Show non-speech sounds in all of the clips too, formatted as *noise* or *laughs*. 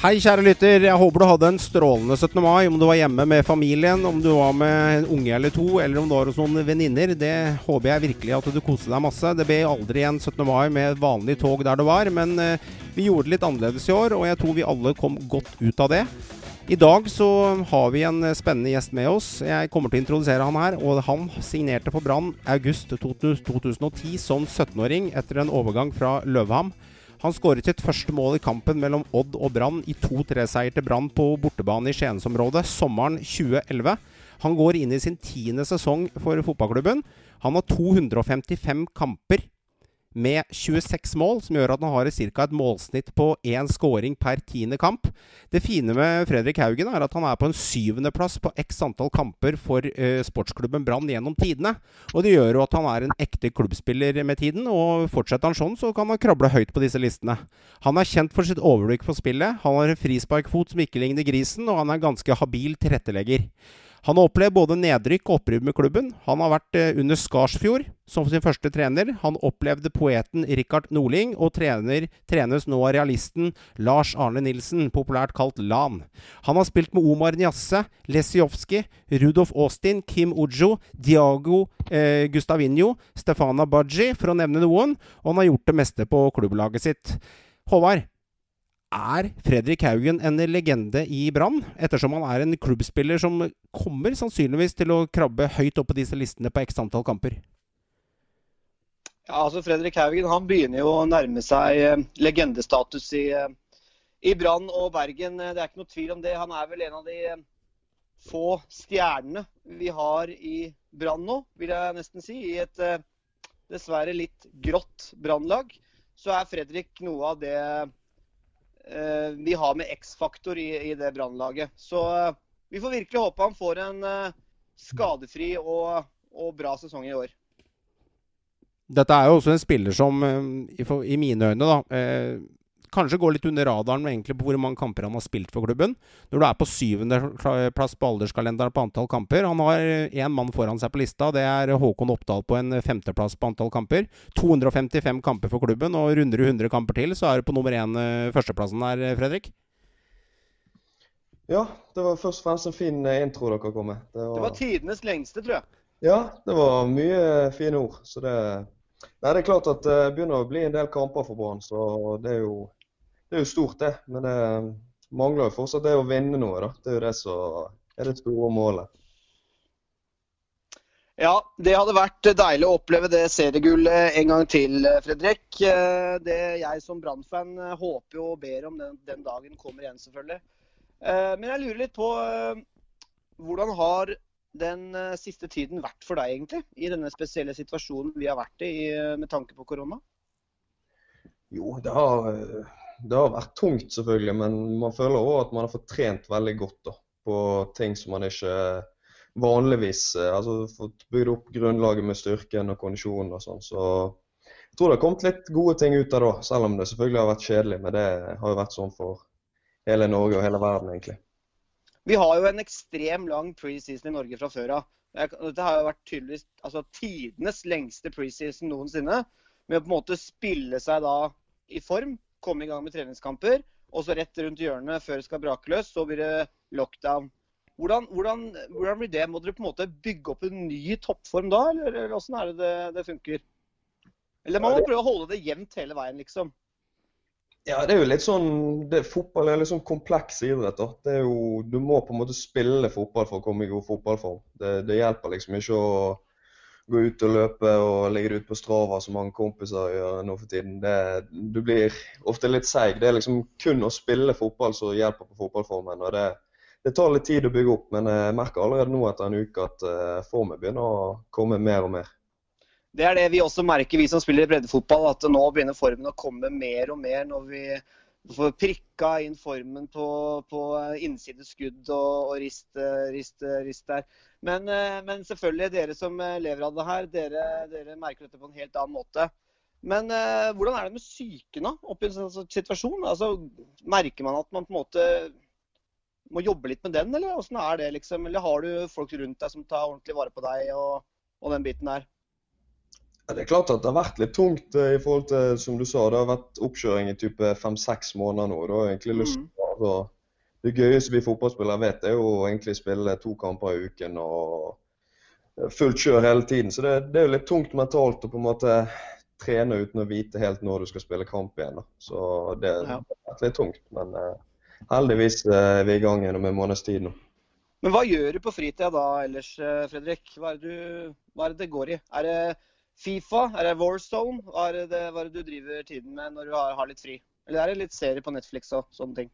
Hei, kjære lytter. Jeg håper du hadde en strålende 17. mai. Om du var hjemme med familien, om du var med en unge eller to, eller om du var hos noen venninner. Det håper jeg virkelig at du koste deg masse. Det ble aldri en 17. mai med et vanlig tog der du var, men uh, vi gjorde det litt annerledes i år, og jeg tror vi alle kom godt ut av det. I dag så har vi en spennende gjest med oss. Jeg kommer til å introdusere han her. Og han signerte for Brann august 2010 som 17-åring etter en overgang fra Løveham. Han skåret sitt første mål i kampen mellom Odd og Brann i 2-3-seier til Brann på bortebane i Skiensområdet sommeren 2011. Han går inn i sin tiende sesong for fotballklubben. Han har 255 kamper med 26 mål, som gjør at han har ca. et målsnitt på én scoring per tiende kamp. Det fine med Fredrik Haugen er at han er på en syvendeplass på x antall kamper for uh, sportsklubben Brann gjennom tidene. Og det gjør jo at han er en ekte klubbspiller med tiden, og fortsetter han sånn, så kan han krable høyt på disse listene. Han er kjent for sitt overblikk på spillet, han har en frisparkfot som ikke ligner grisen, og han er en ganske habil tilrettelegger. Han har opplevd både nedrykk og opprykk med klubben. Han har vært eh, under Skarsfjord som sin første trener. Han opplevde poeten Rikard Norling, og trener, trenes nå av realisten Lars Arne Nilsen, populært kalt Lan. Han har spilt med Omar Njasse, Lesijovskij, Rudolf Austin, Kim Ujo, Diago eh, Gustavinho, Stefana Baji, for å nevne noen, og han har gjort det meste på klubblaget sitt. Håvard, er Fredrik Haugen en legende i Brann, ettersom han er en klubbspiller som kommer sannsynligvis til å krabbe høyt opp på disse listene på x antall kamper? Ja, altså Fredrik Haugen han begynner jo å nærme seg eh, legendestatus i, eh, i Brann og Bergen. Det er ikke noe tvil om det. Han er vel en av de eh, få stjernene vi har i Brann nå, vil jeg nesten si. I et dessverre litt grått Brannlag så er Fredrik noe av det Eh, vi har med X-faktor i, i, det brannlaget. Så eh, vi får virkelig håpe han får en eh, skadefri og, og bra sesong i år. Dette er jo også en spiller som, i mine øyne, da kanskje går litt under radaren med egentlig på hvor mange kamper han har spilt for klubben. Når du er på syvendeplass på alderskalenderen på antall kamper Han har én mann foran seg på lista. Det er Håkon Oppdal på en femteplass på antall kamper. 255 kamper for klubben, og runder du 100 kamper til, så er du på nummer én eh, førsteplassen der, Fredrik. Ja, det var først og fremst en fin eh, intro dere kom med. Det var, det var tidenes lengste, tror jeg. Ja, det var mye fine ord. Så det Nei, det er klart at det begynner å bli en del kamper for Brann, så det er jo det er jo stort, det. Men det mangler jo fortsatt det å vinne noe, da. Det er jo det som er det store målet. Ja, det hadde vært deilig å oppleve det seriegullet en gang til, Fredrik. Det jeg som Brann-fan håper jo og ber om den, den, dagen kommer igjen, selvfølgelig. Men jeg lurer litt på hvordan har den siste tiden vært for deg, egentlig? I denne spesielle situasjonen vi har vært i med tanke på korona? Jo, det har det har vært tungt, selvfølgelig, men man føler òg at man har fått trent veldig godt da, på ting som man ikke vanligvis eh, altså Fått bygd opp grunnlaget med styrken og kondisjonen og sånn. Så jeg tror det har kommet litt gode ting ut av det, selv om det selvfølgelig har vært kjedelig. Men det har jo vært sånn for hele Norge og hele verden, egentlig. Vi har jo en ekstrem lang preseason i Norge fra før av. Dette har jo vært tydeligvis altså, tidenes lengste preseason noensinne. Med å på en måte spille seg da i form komme i gang med treningskamper. Og så rett rundt hjørnet før det skal brake løs, så blir det lockdown. Hvordan, hvordan, hvordan, blir det? Må dere på en måte bygge opp en ny toppform da, eller, hvordan er det, det det funker? Eller man må prøve å holde det jevnt hele veien, liksom? Ja, det er jo litt sånn det, Fotball er litt sånn kompleks idrett. da. Det er jo, Du må på en måte spille fotball for å komme i god fotballform. Det, det hjelper liksom ikke å gå ut og løpe og ligge ute ut på Strava som mange kompiser gjør nå for tiden. Det, du blir ofte litt seig. Det er liksom kun å spille fotball som hjelper på fotballformen. og det, det, tar litt tid å bygge opp, men jeg merker allerede nå etter en uke at uh, formen begynner å komme mer og mer. Det er det vi også merker, vi som spiller breddefotball, at nå begynner formen å komme mer og mer når vi får prikka inn formen på, på innsideskudd og, og rist, rist, rist der. Men, eh, men, selvfølgelig, dere som eh, lever av det her, dere, dere, merker dette på en helt annen måte. Men uh, hvordan er det med syke da, oppi en sånn situasjon? Altså, merker man at man på en måte må jobbe litt med den, eller hvordan er det liksom? Eller har du folk rundt deg som tar ordentlig vare på deg og, og den biten der? Ja, det er klart at det har vært litt tungt i forhold til, som du sa, det har vært oppkjøring i type fem-seks måneder nå. Da har jeg egentlig lyst til mm. å det gøyeste vi fotballspillere vet, er jo egentlig spille to kamper i uken og fullt kjør hele tiden. Så det, det er jo litt tungt mentalt å på en måte trene uten å vite helt når du skal spille kamp igjen. Da. Så det, ja. er litt tungt. Men uh, heldigvis er vi i gang gjennom en måneds tid nå. Men hva gjør du på fritida da ellers, eh, Fredrik? Hva er, det du, hva er det det går i? Er det Fifa? Er det Warzone? Hva er det, hva er det du driver tiden med når du har, har, litt fri? Eller er det litt serie på Netflix og sånne ting?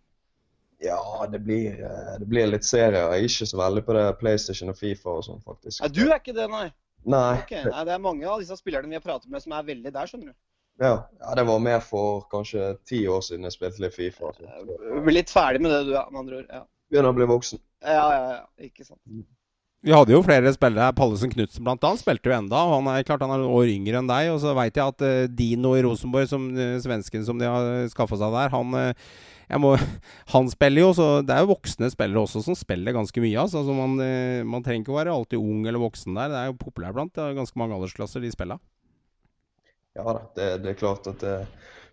Ja, det blir, eh, det blir litt serier. Jeg er ikke så veldig på det PlayStation og Fifa og sånn, faktisk. Nei, du er ikke det, nei? Nei. Okay. nei. Det er mange av disse spillerne vi har pratet med som er veldig der, skjønner du. Ja, ja det var mer for kanskje ti år siden jeg spilte litt Fifa. Du blir litt ferdig med det, du, med andre ord. Ja. Begynner å bli voksen. Ja, ja, ja. Ikke sant. Vi hadde jo flere spillere. Pallesen Knutsen bl.a. spilte jo enda. Han er klart han er noen år yngre enn deg. Og så veit jeg at uh, Dino i Rosenborg, som uh, svensken som de har skaffa seg der, han uh, må, *laughs* han spiller jo, så det er jo voksne spillere også som spiller ganske mye. Altså, altså man, man, trenger ikke å være alltid ung eller voksen der. Det er jo populært blant ganske mange aldersklasser, de spillene. Ja da, det, det, er klart at det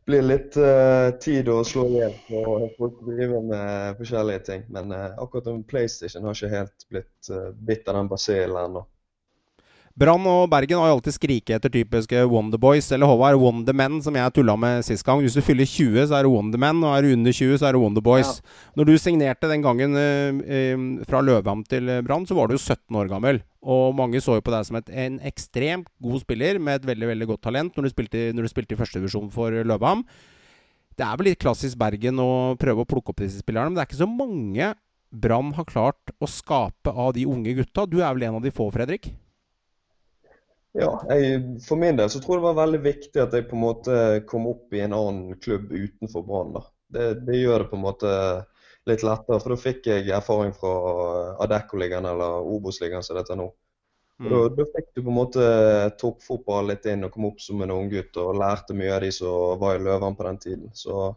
blir litt uh, tid å slå igjen og folk driver med forskjellige ting. Men uh, akkurat om PlayStation har ikke helt blitt uh, bitt av den basillen ennå. Brann og Bergen har jo alltid skriket etter typiske Wonderboys, eller Håvard, Wondermen, som jeg tulla med sist gang. Hvis du fyller 20, så er det Wonderman, og er du under 20, så er det Wonderboys. Ja. Når du signerte den gangen eh, eh, fra Løvham til Brann, så var du jo 17 år gammel. Og mange så jo på deg som et, en ekstremt god spiller med et veldig veldig godt talent når du spilte, når du spilte i førstedivisjon for Løvham. Det er vel litt klassisk Bergen å prøve å plukke opp disse spillerne, men det er ikke så mange Brann har klart å skape av de unge gutta. Du er vel en av de få, Fredrik? Ja, jeg, For min del så tror jeg det var veldig viktig at jeg på en måte kom opp i en annen klubb utenfor Brann. Det, det, gjør det på en måte litt lettere, for da fikk jeg erfaring fra Adeccoligaen eller Obos-ligaen som det heter nå. Mm. Da, da, fikk du på en måte toppfotball litt inn og kom opp som en unggutt og lærte mye av de som var i Løven på den tiden. Så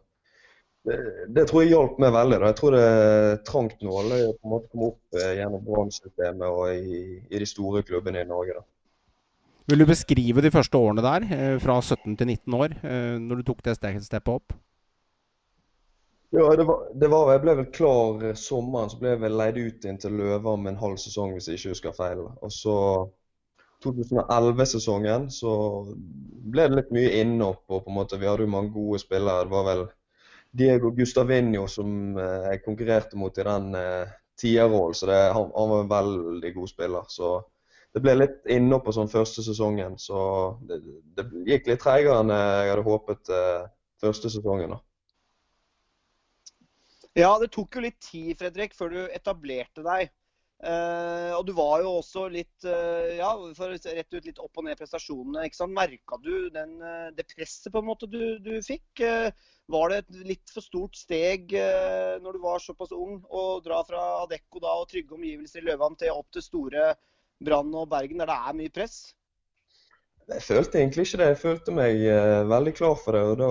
det, det tror jeg hjalp meg veldig. Da. Jeg tror det er trangt nåløye å komme opp gjennom Brann-systemet og i, i, de store klubbene i Norge. da. Vil du beskrive de første årene der, eh, fra 17 til 19 år, eh, når du tok det steppet opp? Ja, det var, det var, Jeg ble vel klar eh, sommeren, så ble jeg vel leid ut inn til Løva om en halv sesong, hvis jeg ikke husker feil. Og så 2011-sesongen så ble det litt mye innopp, og på en måte Vi hadde jo mange gode spillere. Det var vel Diego Gustavinho som jeg konkurrerte mot i den eh, tierrollen, så han, han, var en veldig god spiller. så det ble litt inne på sånn første sesongen, så det, det gikk litt treigere enn jeg hadde håpet eh, første sesongen. da. Ja, det tok jo litt tid, Fredrik, før du etablerte deg. Eh, og du var jo også litt eh, ja, for rett ut litt opp og ned prestasjonene. ikke sant? Merka du den, uh, det presset på en måte du, du fikk? var det et litt for stort steg når du var såpass ung, å dra fra Adecco da, og trygge omgivelser i Løvan til opp til store Brann og Bergen, der det er mye press? Jeg følte egentlig ikke det. Jeg følte meg uh, veldig klar for det. og da.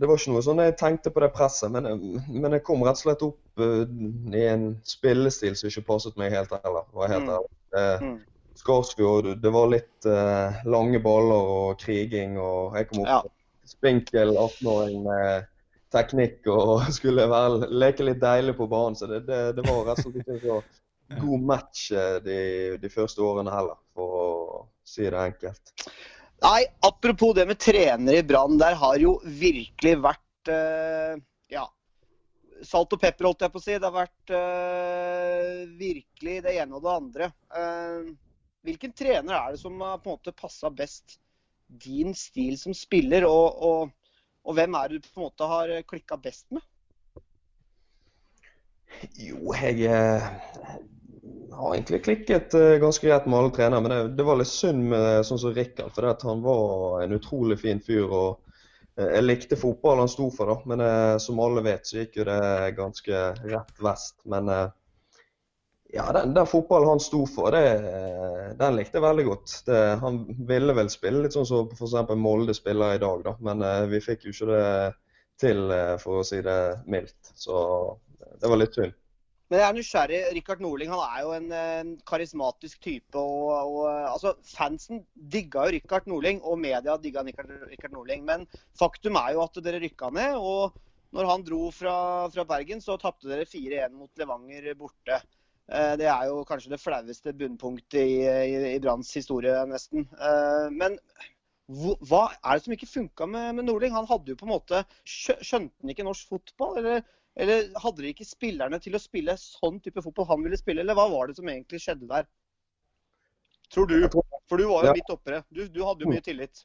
Det var ikke noe sånn jeg tenkte på det presset, men, men jeg kom rett og slett opp uh, i en spillestil som ikke passet meg helt heller. var helt mm. ærlig. Mm. Skarsfjord, det var litt uh, lange baller og kriging, og jeg kom opp ja. spinkel 18-åring med teknikk og *laughs* skulle være, leke litt deilig på banen. Så det, det, det var rett og slett ikke så god match eh, de, de, første årene heller, for å si det enkelt. Nei, apropos det med trenere i Brann. Der har jo virkelig vært uh, ja, salt og pepper, holdt jeg på å si. Det har vært uh, virkelig det ene og det andre. Uh, hvilken trener er det som har på en måte passa best din stil som spiller, og, og, og hvem er det du på en måte har klikka best med? Jo, jeg har egentlig klikket uh, ganske greit med alle trenere. Men det, det, var litt synd med sånn som Rikard, for han var en utrolig fin fyr. og uh, Jeg likte fotball han sto for, da. Men som alle vet, så gikk jo det ganske rett vest. Men ja, den, den, fotballen han sto for, det, den likte jeg veldig godt. Det, han ville vel spille litt sånn som så f.eks. Molde spiller i dag, da. Men vi fikk jo ikke det til, for å si det mildt. Så det var litt synd. Men jeg er nysgjerrig. Rikard Norling han er jo en, en karismatisk type. og, og altså, Fansen digga jo Rikard Norling, og media digga Rikard, Norling. Men faktum er jo at dere rykka ned. og Når han dro fra, fra Bergen, så tapte dere 4-1 mot Levanger borte. Eh, det er jo kanskje det flaueste bunnpunktet i, i, i Branns historie, nesten. Eh, men hva er det som ikke funka med, med Nordling? Han hadde jo på en måte Skjønte han ikke norsk fotball? Eller, eller hadde de ikke spillerne til å spille sånn type fotball han ville spille? Eller hva var det som egentlig skjedde der? Tror du. For du var jo midt oppe. Du, du hadde jo mye tillit.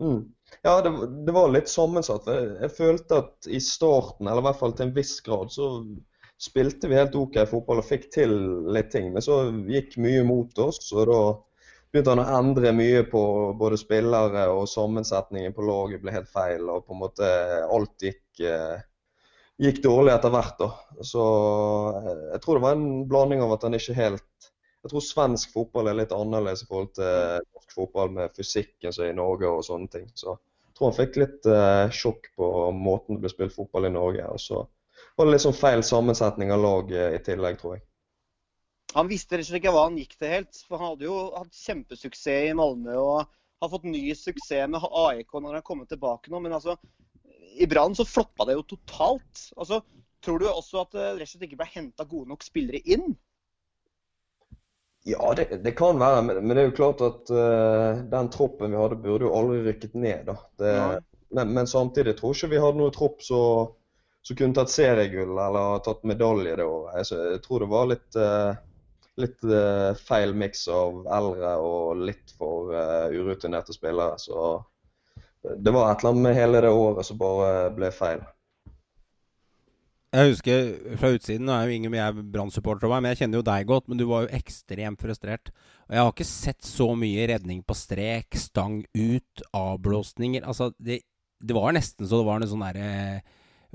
Mm. Ja, det, det, var litt sammensatt. Jeg, jeg følte at i starten, eller i hvert fall til en viss grad, så spilte vi helt OK fotball og fikk til litt ting. Men så gikk mye mot oss, og da begynte han å endre mye på både spillere og sammensetningen på laget ble helt feil. Og på en måte alt gikk, eh, gikk dårlig etter hvert. da. Så eh, jeg tror det var en blanding av at han ikke helt Jeg tror svensk fotball er litt annerledes i forhold til norsk fotball med fysikken som er i Norge og sånne ting. Så jeg tror han fikk litt uh, sjokk på måten det ble spilt fotball i Norge. Og så var det litt sånn feil sammensetning av lag i tillegg, tror jeg. Han visste rett og slett ikke hva han gikk til helt. For han hadde jo hatt kjempesuksess i Malmö og har fått ny suksess med AIK når han har kommet tilbake nå. Men altså, i Brann så floppa det jo totalt. Altså, tror du også at det rett og slett ikke ble henta gode nok spillere inn? Ja, det, det kan være. Men, men, det er jo klart at uh, den troppen vi hadde, burde jo aldri rykket ned. Det, ja. men, men, samtidig tror jeg ikke vi hadde noen tropp som kunne tatt seriegull eller tatt medalje det året. Jeg, jeg, tror det var litt uh, litt uh, feil miks av eldre og litt for uh, urutinerte spillere. Så det var et eller annet med hele det året som bare ble feil. Jeg husker fra utsiden, nå er jo ingen jeg Brann-supporter, men jeg kjenner jo deg godt. Men du var jo ekstremt frustrert. Og jeg har ikke sett så mye redning på strek, stang ut, avblåsninger. Altså, det, det var nesten så det var en sånn derre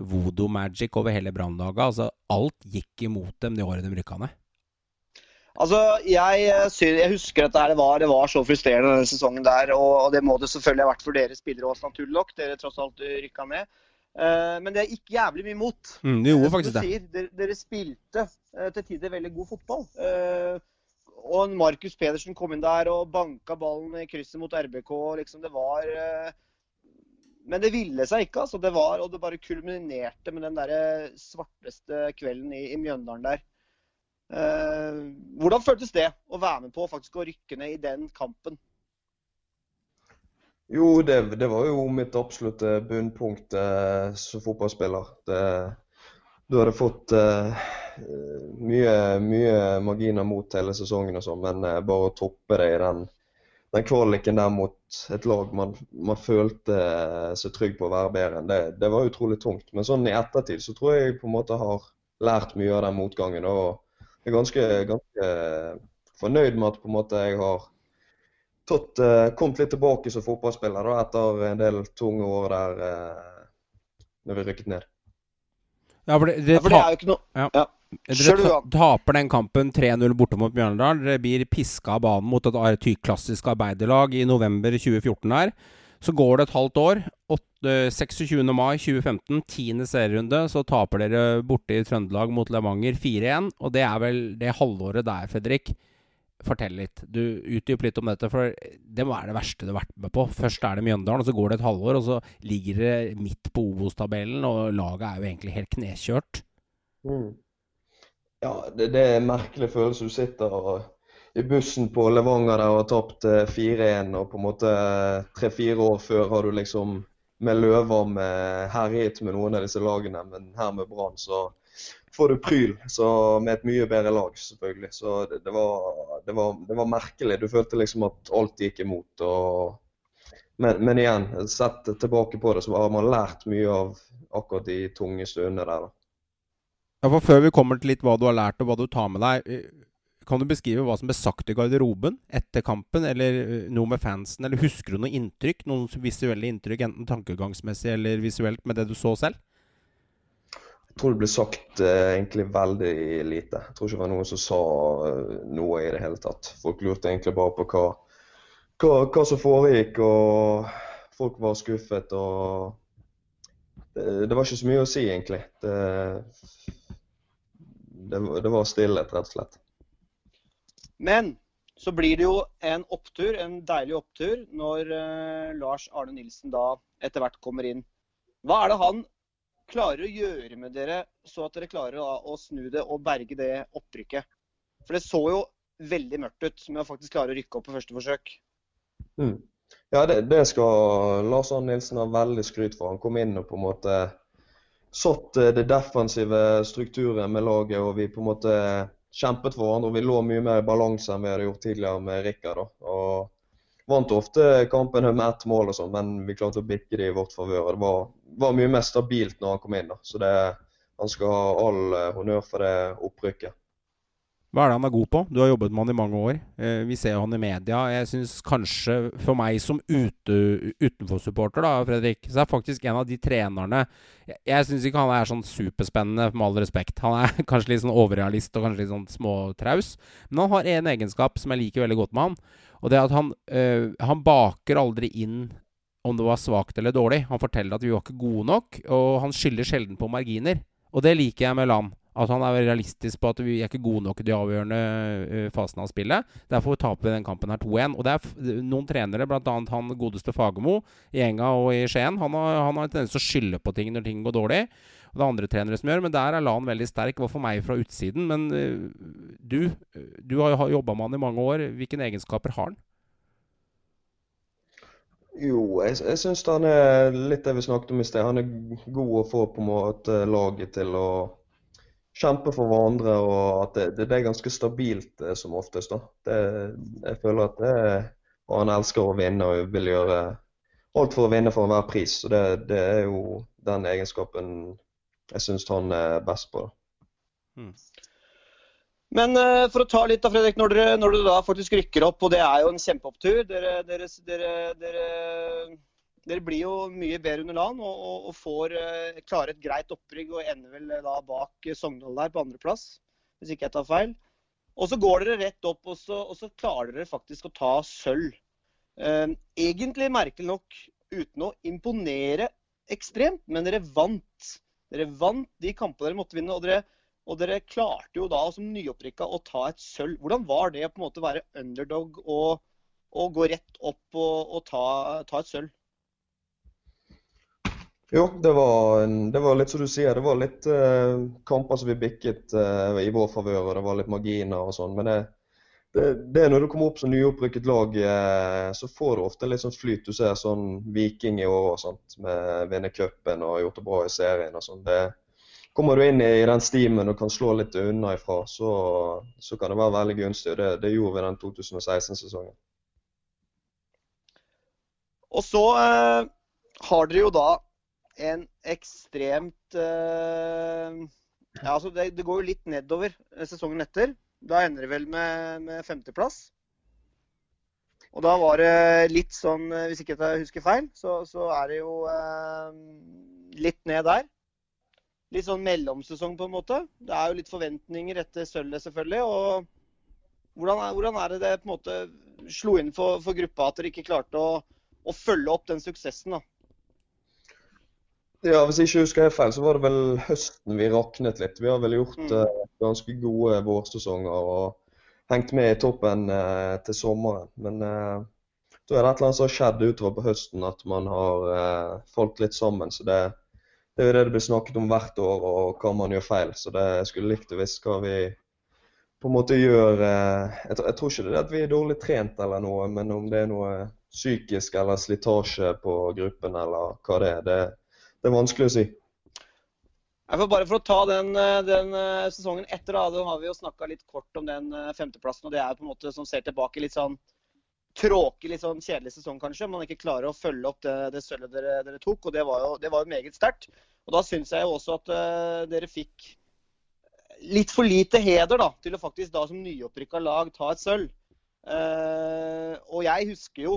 voodoo magic over hele Brannlaget. Altså, alt gikk imot dem det året de rykka ned. Altså, jeg, jeg, husker at det var, det var så frustrerende denne sesongen der. Og, det må det selvfølgelig ha vært for dere spillere også, naturlig nok. Dere tross alt rykka ned. Uh, men det gikk jævlig mye mot. Mm, det gjorde faktisk det. Dere, dere, spilte til tider veldig god fotball. Og Markus Pedersen kom inn der og banka ballen i krysset mot RBK. Liksom, det var Men det ville seg ikke. altså. Det var, og det bare kulminerte med den der svarteste kvelden i, i Mjøndalen der. Eh, hvordan føltes det å være med på faktisk å rykke ned i den kampen? Jo, det, det var jo mitt absolutte bunnpunkt eh, som fotballspiller. Det, du hadde fått eh, mye, mye, marginer mot hele sesongen, og sånn, men eh, bare å toppe det i den, den kvaliken der mot et lag man, man følte seg trygg på å være bedre enn, det, det var utrolig tungt. Men sånn i ettertid så tror jeg på en måte har lært mye av den motgangen. og er ganske, ganske fornøyd med at på en måte jeg har tatt, uh, kommet litt tilbake som fotballspiller da, etter en del tunge år der uh, når vi rykket ned. Ja, for det, det, ja, for det er jo ikke noe ja. ja. Dere taper den kampen 3-0 borte mot Bjørndal. Dere blir piska av banen mot et klassisk arbeiderlag i november 2014 her. Så går det et halvt år. 26. Eh, mai 2015, tiende serierunde, så taper dere borte i Trøndelag mot Levanger 4-1. Og det er vel det halvåret der, Fredrik. Fortell litt. Du Utdyp litt om dette, for det må være det verste du har vært med på. Først er det Mjøndalen, og så går det et halvår, og så ligger det midt på Obos-tabellen, og laget er jo egentlig helt knekjørt. Mm. Ja, det, det er en merkelig følelse. Du sitter og i bussen på Levanger der og har tapt 4-1. Eh, og på en måte eh, tre-fire år før har du liksom med løver med herjet med noen av disse lagene, men her med Brann så får du pryl. Så med et mye bedre lag, selvfølgelig. Så det, det, var, det, var, det var, merkelig. Du følte liksom at alt gikk imot. Og, men, men, igjen, sett tilbake på det, så har man lært mye av akkurat de tunge stundene der. da. Ja, for Før vi kommer til litt hva du har lært og hva du tar med deg. Kan du beskrive hva som ble sagt i garderoben etter kampen, eller eh, noe med fansen? Eller husker du noe inntrykk? Noen visuelle inntrykk, enten tankegangsmessig eller visuelt, med det du så selv? Jeg tror det ble sagt eh, egentlig veldig lite. Jeg tror ikke det var noen som sa eh, noe i det hele tatt. Folk lurte egentlig bare på hva, hva, hva som foregikk, og folk var skuffet. og det, det, var ikke så mye å si, egentlig. Det, det, det var stillhet, rett og slett. Men så blir det jo en opptur, en deilig opptur, når uh, Lars Arne Nilsen da etter hvert kommer inn. Hva er det han klarer å gjøre med dere så at dere klarer da, å snu det og berge det opprykket? For det så jo veldig mørkt ut med å faktisk klare å rykke opp på første forsøk. Mm. Ja, det, det, skal Lars Arne Nilsen ha veldig skryt for. Han kom inn og på en måte satt eh, det defensive strukturen med laget, og vi på en måte kjempet for hverandre. Vi lå mye mer i balanse enn vi hadde gjort tidligere med Rikard. og Vant ofte kampen med ett mål, og sånn, men vi klarte å bikke det i vårt favør. Det var, var, mye mer stabilt når han kom inn. da. Så det, han skal ha all eh, honnør for det opprykket. Hva er det han er god på? Du har jobbet med han i mange år. Eh, vi ser jo han i media. Jeg syns kanskje, for meg som ute, utenfor-supporter, da, Fredrik, så er faktisk en av de trenerne Jeg, jeg syns ikke han er sånn superspennende, med all respekt. Han er *laughs* kanskje litt sånn overrealist og kanskje litt sånn småtraus. Men han har en egenskap som jeg liker veldig godt med han, og det er at han, øh, han baker aldri inn om det var svakt eller dårlig. Han forteller at vi var ikke gode nok, og han skylder sjelden på marginer. Og det liker jeg med Land. At han er realistisk på at vi er ikke gode nok i de avgjørende uh, fasene av spillet. Derfor taper vi den kampen her 2-1. Og det er noen trenere, bl.a. han godeste Fagermo i Enga og i Skien, han har, han har en tendens til å skylde på ting når ting går dårlig. Og det er andre trenere som gjør, men der er Lan veldig sterk. Var for meg fra utsiden. Men uh, du, du har jo jobba med han i mange år. Hvilke egenskaper har han? Jo, jeg, jeg syns han er litt det vi snakket om i sted. Han er god å få på en måte laget til å kjempe for hverandre, og at det, det er ganske stabilt eh, som oftest. da. Det, jeg føler at det og han elsker å vinne og vil gjøre alt for å vinne for enhver pris. Så det, det, er jo den egenskapen jeg syns han er best på. Mm. Men uh, for å ta litt da, Fredrik, når dere, når dere, da faktisk rykker opp, og det er jo en kjempeopptur dere, dere, dere dere blir jo mye bedre under LAN og, og, og får uh, klare et greit opprygg og ender vel da bak Sogndal der på andreplass, hvis ikke jeg tar feil. Og så går dere rett opp, og så, og så klarer dere faktisk å ta sølv. Uh, egentlig merkelig nok uten å imponere ekstremt, men dere vant. Dere vant de kampene dere måtte vinne, og dere, og dere klarte jo da som nyopprykka å ta et sølv. Hvordan var det å på en måte være underdog og, og gå rett opp og, og ta, ta et sølv? Jo, det var, det var, litt som du sier. Det var litt uh, kamper som vi bikket uh, i vår favør, og det var litt marginer og sånn. Men det, det, det, når du kommer opp som nyopprykket lag, uh, så får du ofte litt sånn flyt. Du ser sånn Viking i år og sånt, med vinne cupen og gjort det bra i serien og sånn. Kommer du inn i, den stimen og kan slå litt unna ifra, så, så kan det være veldig gunstig. Det, det gjorde vi den 2016-sesongen. Og så har dere jo da en ekstremt uh, ja, altså det, det, går jo litt nedover sesongen etter. Da ender det vel med, med femteplass. Og da var det litt sånn, eh, hvis ikke jeg husker feil, så, så er det jo uh, litt ned der. Litt sånn mellomsesong, på en måte. Det er jo litt forventninger etter sølvet, selvfølgelig. og hvordan er, hvordan er, det det på en måte slo inn for, for gruppa at dere ikke klarte å, å følge opp den suksessen? da? Ja, Hvis jeg ikke husker helt feil, så var det vel høsten vi raknet litt. Vi har vel gjort mm. uh, ganske gode vårsesonger og hengt med i toppen uh, til sommeren. Men uh, da er det et eller annet som har skjedd utover på høsten, at man har falt litt sammen. Så det, det er jo det det blir snakket om hvert år, og hva man gjør feil. Så det jeg skulle likt å visst hva vi på en måte gjør jeg, jeg, tror ikke det er at vi er dårlig trent eller noe, men om det er noe psykisk eller slitasje på gruppen eller hva det er. det det er vanskelig å si. Bare for å ta den, eh, den eh, sesongen etter, da, da har vi jo snakka litt kort om den eh, femteplassen. og Det er på en måte som ser tilbake litt sånn tråkig, litt sånn kjedelig sesong kanskje. Man ikke klarer å følge opp det, det sølvet dere, dere, tok. og Det var jo, det var jo meget sterkt. Og Da syns jeg jo også at uh, dere fikk litt for lite heder da, til å faktisk da som nyopprykka lag ta et sølv. Uh, og jeg husker jo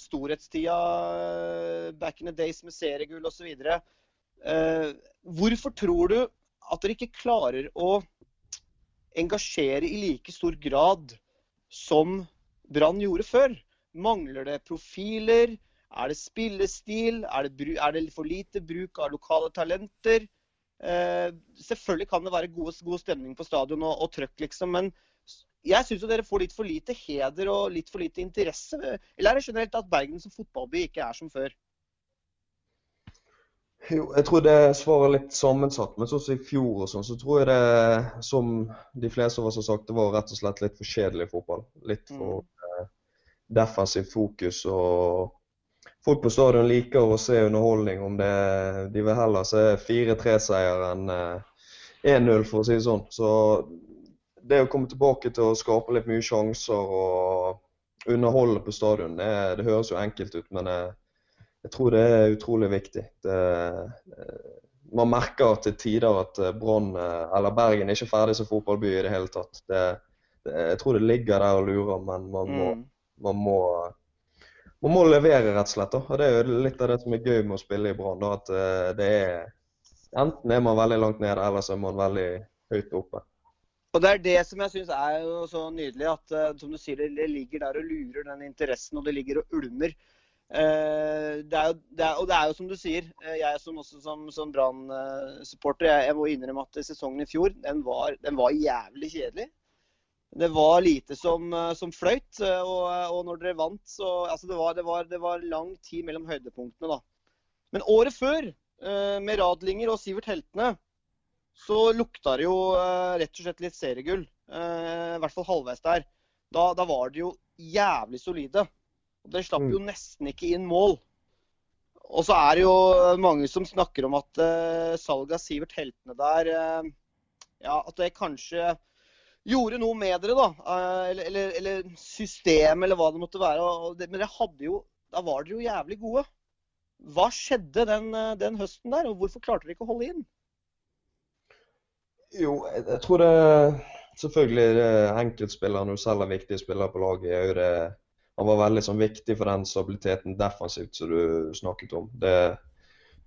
storhetstida eh, back in the days med seriegull osv. Eh, hvorfor tror du at dere ikke klarer å engasjere i like stor grad som Brann gjorde før? Mangler det profiler? Er det spillestil? Er det, er det for lite bruk av lokale talenter? Eh, selvfølgelig kan det være god, god stemning på stadion og, og trøkk, liksom, men jeg syns dere får litt for lite heder og litt for lite interesse. Eller er det generelt at Bergen som fotballby ikke er som før? Jo, jeg tror det svaret er litt sammensatt. Men sånn som i fjor og sånn, så tror jeg det, som de fleste av oss har sagt, det var rett og slett litt for kjedelig fotball. Litt for eh, defensivt fokus. og Folk på stadion liker å se underholdning. om det, De vil heller se 4-3-seier enn eh, 1-0, for å si det sånn. Så det å komme tilbake til å skape litt mye sjanser og underholde på stadion, det, det høres jo enkelt ut, men jeg, jeg tror det er utrolig viktig. Det, eh, man merker til tider at eh, Brann eller Bergen er ikke ferdig som fotballby i det hele tatt. Det, det, jeg tror det ligger der og lurer, men man må, mm. man må, man må levere, rett og slett. Da. Og Det er jo litt av det som er gøy med å spille i Brann. At det er Enten er man veldig langt nede, eller så er man veldig høyt oppe. Og Det er det som jeg syns er jo så nydelig, at uh, som du sier, det ligger der og lurer den interessen, og det ligger og ulmer. Uh, det, er jo, det er, og det er jo som du sier, uh, jeg som også som, som Brann-supporter, jeg, jeg, må innrømme at sesongen i fjor den var, den var jævlig kjedelig. Det var lite som, som fløyt. Og, og, når dere vant, så altså det, var, det, var, det var lang tid mellom høydepunktene, da. Men året før, med Radlinger og Sivert Heltene, så lukta det jo uh, rett og slett litt seriegull. Uh, I hvert fall halvveis der. Da, da, var det jo jævlig solide. Og Det slapp jo mm. nesten ikke inn mål. Og så er det jo mange som snakker om at uh, salget av Sivert Heltene der Ja, at det kanskje gjorde noe med dere, da. Eller, eller, eller system, eller hva det måtte være. Det, men jo, da var dere jo jævlig gode. Hva skjedde den, den høsten der, og hvorfor klarte dere ikke å holde inn? Jo, jeg, jeg tror det Selvfølgelig det enkeltspillere når du selv er viktige spillere på laget. jo det Han var veldig sånn, viktig for den stabiliteten defensivt som du snakket om. Det,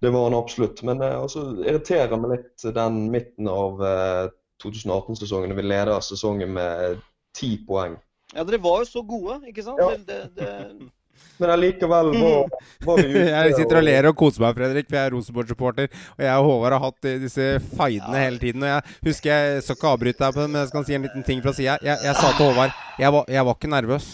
det var han absolutt. Men det eh, irriterer meg litt den midten av eh, 2018-sesongen. Vi leder sesongen med ti poeng. Ja, dere var jo så gode, ikke sant? Ja. Det, det, men allikevel var, var vi ute. jeg sitter og ler og koser meg, Fredrik, for jeg er Rosenborg-supporter. Og jeg og Håvard har hatt disse feidene ja. hele tiden. Og jeg husker jeg skal ikke avbryte deg, men jeg skal si en liten ting fra sida. Jeg, jeg, sa til Håvard jeg var, jeg var ikke nervøs.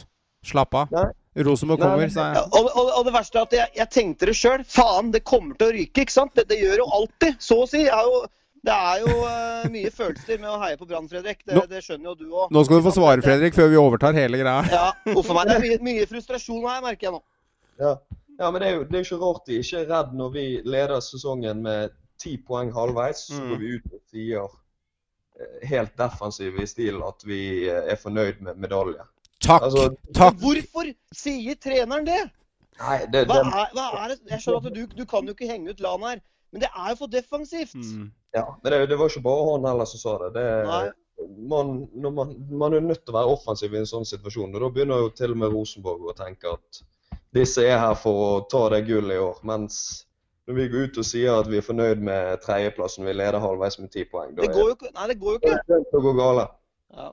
Slapp av. Rosenborg kommer, sa jeg. Og, og, og, det verste er at jeg, jeg tenkte det sjøl. Faen, det kommer til å ryke, ikke sant? Det, det gjør jo alltid, så å si. Jeg har jo det er jo uh, mye følelser med å heie på Brann, Fredrik. Det, det, skjønner jo du òg. Nå skal du få svare, Fredrik, før vi overtar hele greia. Ja, Uff meg. Det er mye, mye, frustrasjon her, merker jeg nå. Ja, ja men det er jo det er ikke rart de ikke er redd når vi leder sesongen med ti poeng halvveis. Så går mm. vi ut og sier eh, helt defensiv i stil at vi eh, er fornøyd med medalje. Takk! Altså, takk. Hvorfor sier treneren det? Nei, det, hva, er, hva er det? Jeg skjønner at du, du kan jo ikke henge ut LAN her, men det er jo for defensivt. Mm. Ja, men det, det, var ikke bare han heller som sa det. det man, man, man, er nødt til å være offensiv i en sånn situasjon. og Da begynner jo til og med Rosenborg å tenke at disse er her for å ta det gullet i år. Mens når vi går ut og sier at vi er fornøyd med tredjeplassen, vi leder halvveis med ti poeng, da det går jo ikke. Nei, det går jo ikke. Det går galt. Ja,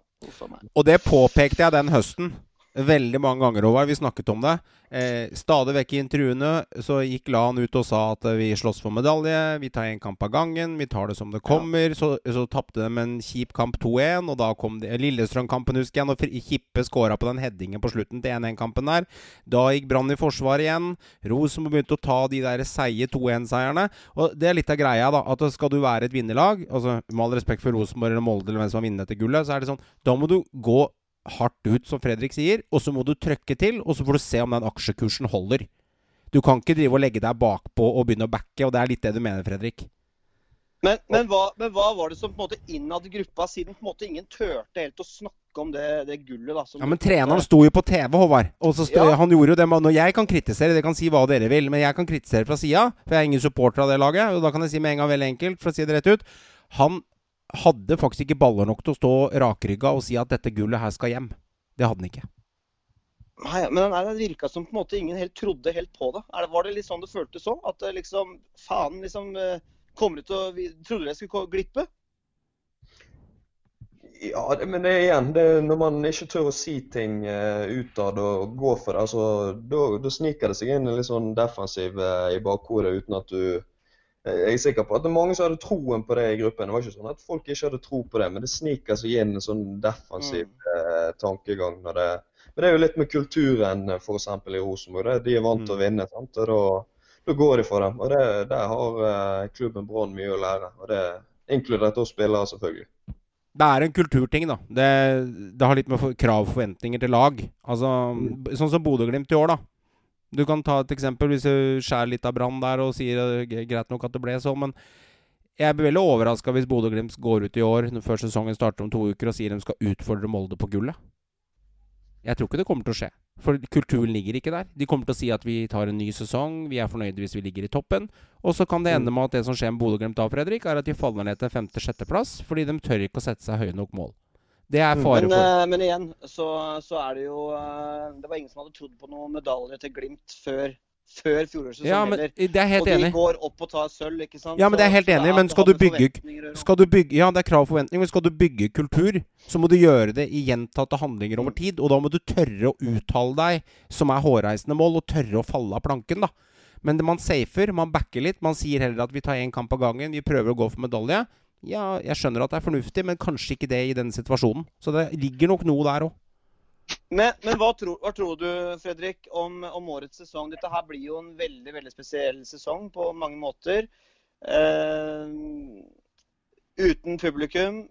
og det påpekte jeg den høsten veldig mange ganger, Håvard. Vi snakket om det. Eh, stadig vekk i intervjuene så gikk Lan ut og sa at vi slåss for medalje. Vi tar én kamp av gangen. Vi tar det som det kommer. Ja. Så, så tapte de en kjip kamp 2-1, og da kom Lillestrøm-kampen, husker jeg, når Kippe skåra på den headingen på slutten til 1-1-kampen der. Da gikk Brann i forsvar igjen. Rosenborg begynte å ta de der seige 2-1-seierne. Og det er litt av greia, da. At skal du være et vinnerlag, altså med all respekt for Rosenborg eller Molde eller hvem som har vunnet dette gullet, så er det sånn Da må du gå hardt ut, som Fredrik sier, og så må du trøkke til, og så får du se om den aksjekursen holder. Du kan ikke drive og legge deg bakpå og begynne å backe, og det er litt det du mener, Fredrik. Men, men, hva, men hva, var det som på en måte innad i gruppa, siden på en måte ingen turte helt å snakke om det, det gullet? da? ja, Men treneren sto jo på TV, Håvard. Og så ja. Han gjorde jo det med, jeg kan kritisere, det kan si hva dere vil, men jeg kan kritisere fra sida, for jeg er ingen supporter av det laget. Og da kan jeg si med en gang veldig enkelt, for å si det rett ut Han hadde faktisk ikke baller nok til å stå rakrygga og si at dette gullet her skal hjem. Det hadde han ikke. Nei, men Det virka som på en måte ingen helt trodde helt på det. Var det litt sånn det føltes òg? At liksom Faen, liksom eh, Kommer ut til å vi Trodde det skulle glippe? Ja, det, men det er igjen det, Når man ikke tør å si ting uh, utad og gå for det, altså, da sniker det seg inn en litt sånn defensiv uh, i bakhodet uten at du jeg er sikker på at det er mange som hadde troen på det i gruppen. Det var ikke sånn at folk ikke hadde tro på det, men det sniker seg inn en sånn defensiv mm. eh, tankegang. når det men det er jo litt med kulturen f.eks. i Rosenborg. De er vant til å mm. vinne. sant? Og da, da går de for dem. Og det, Der har eh, klubben Brann mye å lære. og det Inkludert oss spillere, selvfølgelig. Det er en kulturting, da. Det, det har litt med krav og forventninger til lag. Altså, mm. Sånn som Bodø-Glimt i år, da. Du kan ta et eksempel hvis du skjærer litt av Brann der og sier greit nok at det ble sånn, men jeg blir veldig overraska hvis Bodø-Glimt går ut i år før sesongen starter om to uker og sier de skal utfordre Molde på gullet. Jeg tror ikke det kommer til å skje. For kulturen ligger ikke der. De kommer til å si at vi tar en ny sesong, vi er fornøyde hvis vi ligger i toppen. Og så kan det ende med at det som skjer med Bodø-Glimt da, Fredrik, er at de faller ned til femte-sjetteplass fordi de tør ikke å sette seg høye nok mål. Det er fare men, for uh, Men igjen, så, så, er det jo uh, Det var ingen som hadde trodd på noen medalje til Glimt før før fjorårets sesong ja, men, heller. Det er helt og de enig. går opp og tar sølv, ikke sant. Ja, men det er helt enig. Men skal du bygge skal du bygge, Ja, det er krav og forventninger, men skal du bygge kultur, så må du gjøre det i gjentatte handlinger over mm. tid. Og da må du tørre å uttale deg som er hårreisende mål, og tørre å falle av planken, da. Men man safer, man backer litt. Man sier heller at vi tar én kamp av gangen, vi prøver å gå for medalje. Ja, jeg skjønner at det er fornuftig, men kanskje ikke det i denne situasjonen. Så det ligger nok noe der òg. Men, men hva, tror, hva, tror, du, Fredrik, om, om, årets sesong? Dette her blir jo en veldig veldig spesiell sesong på mange måter. Eh, uten publikum.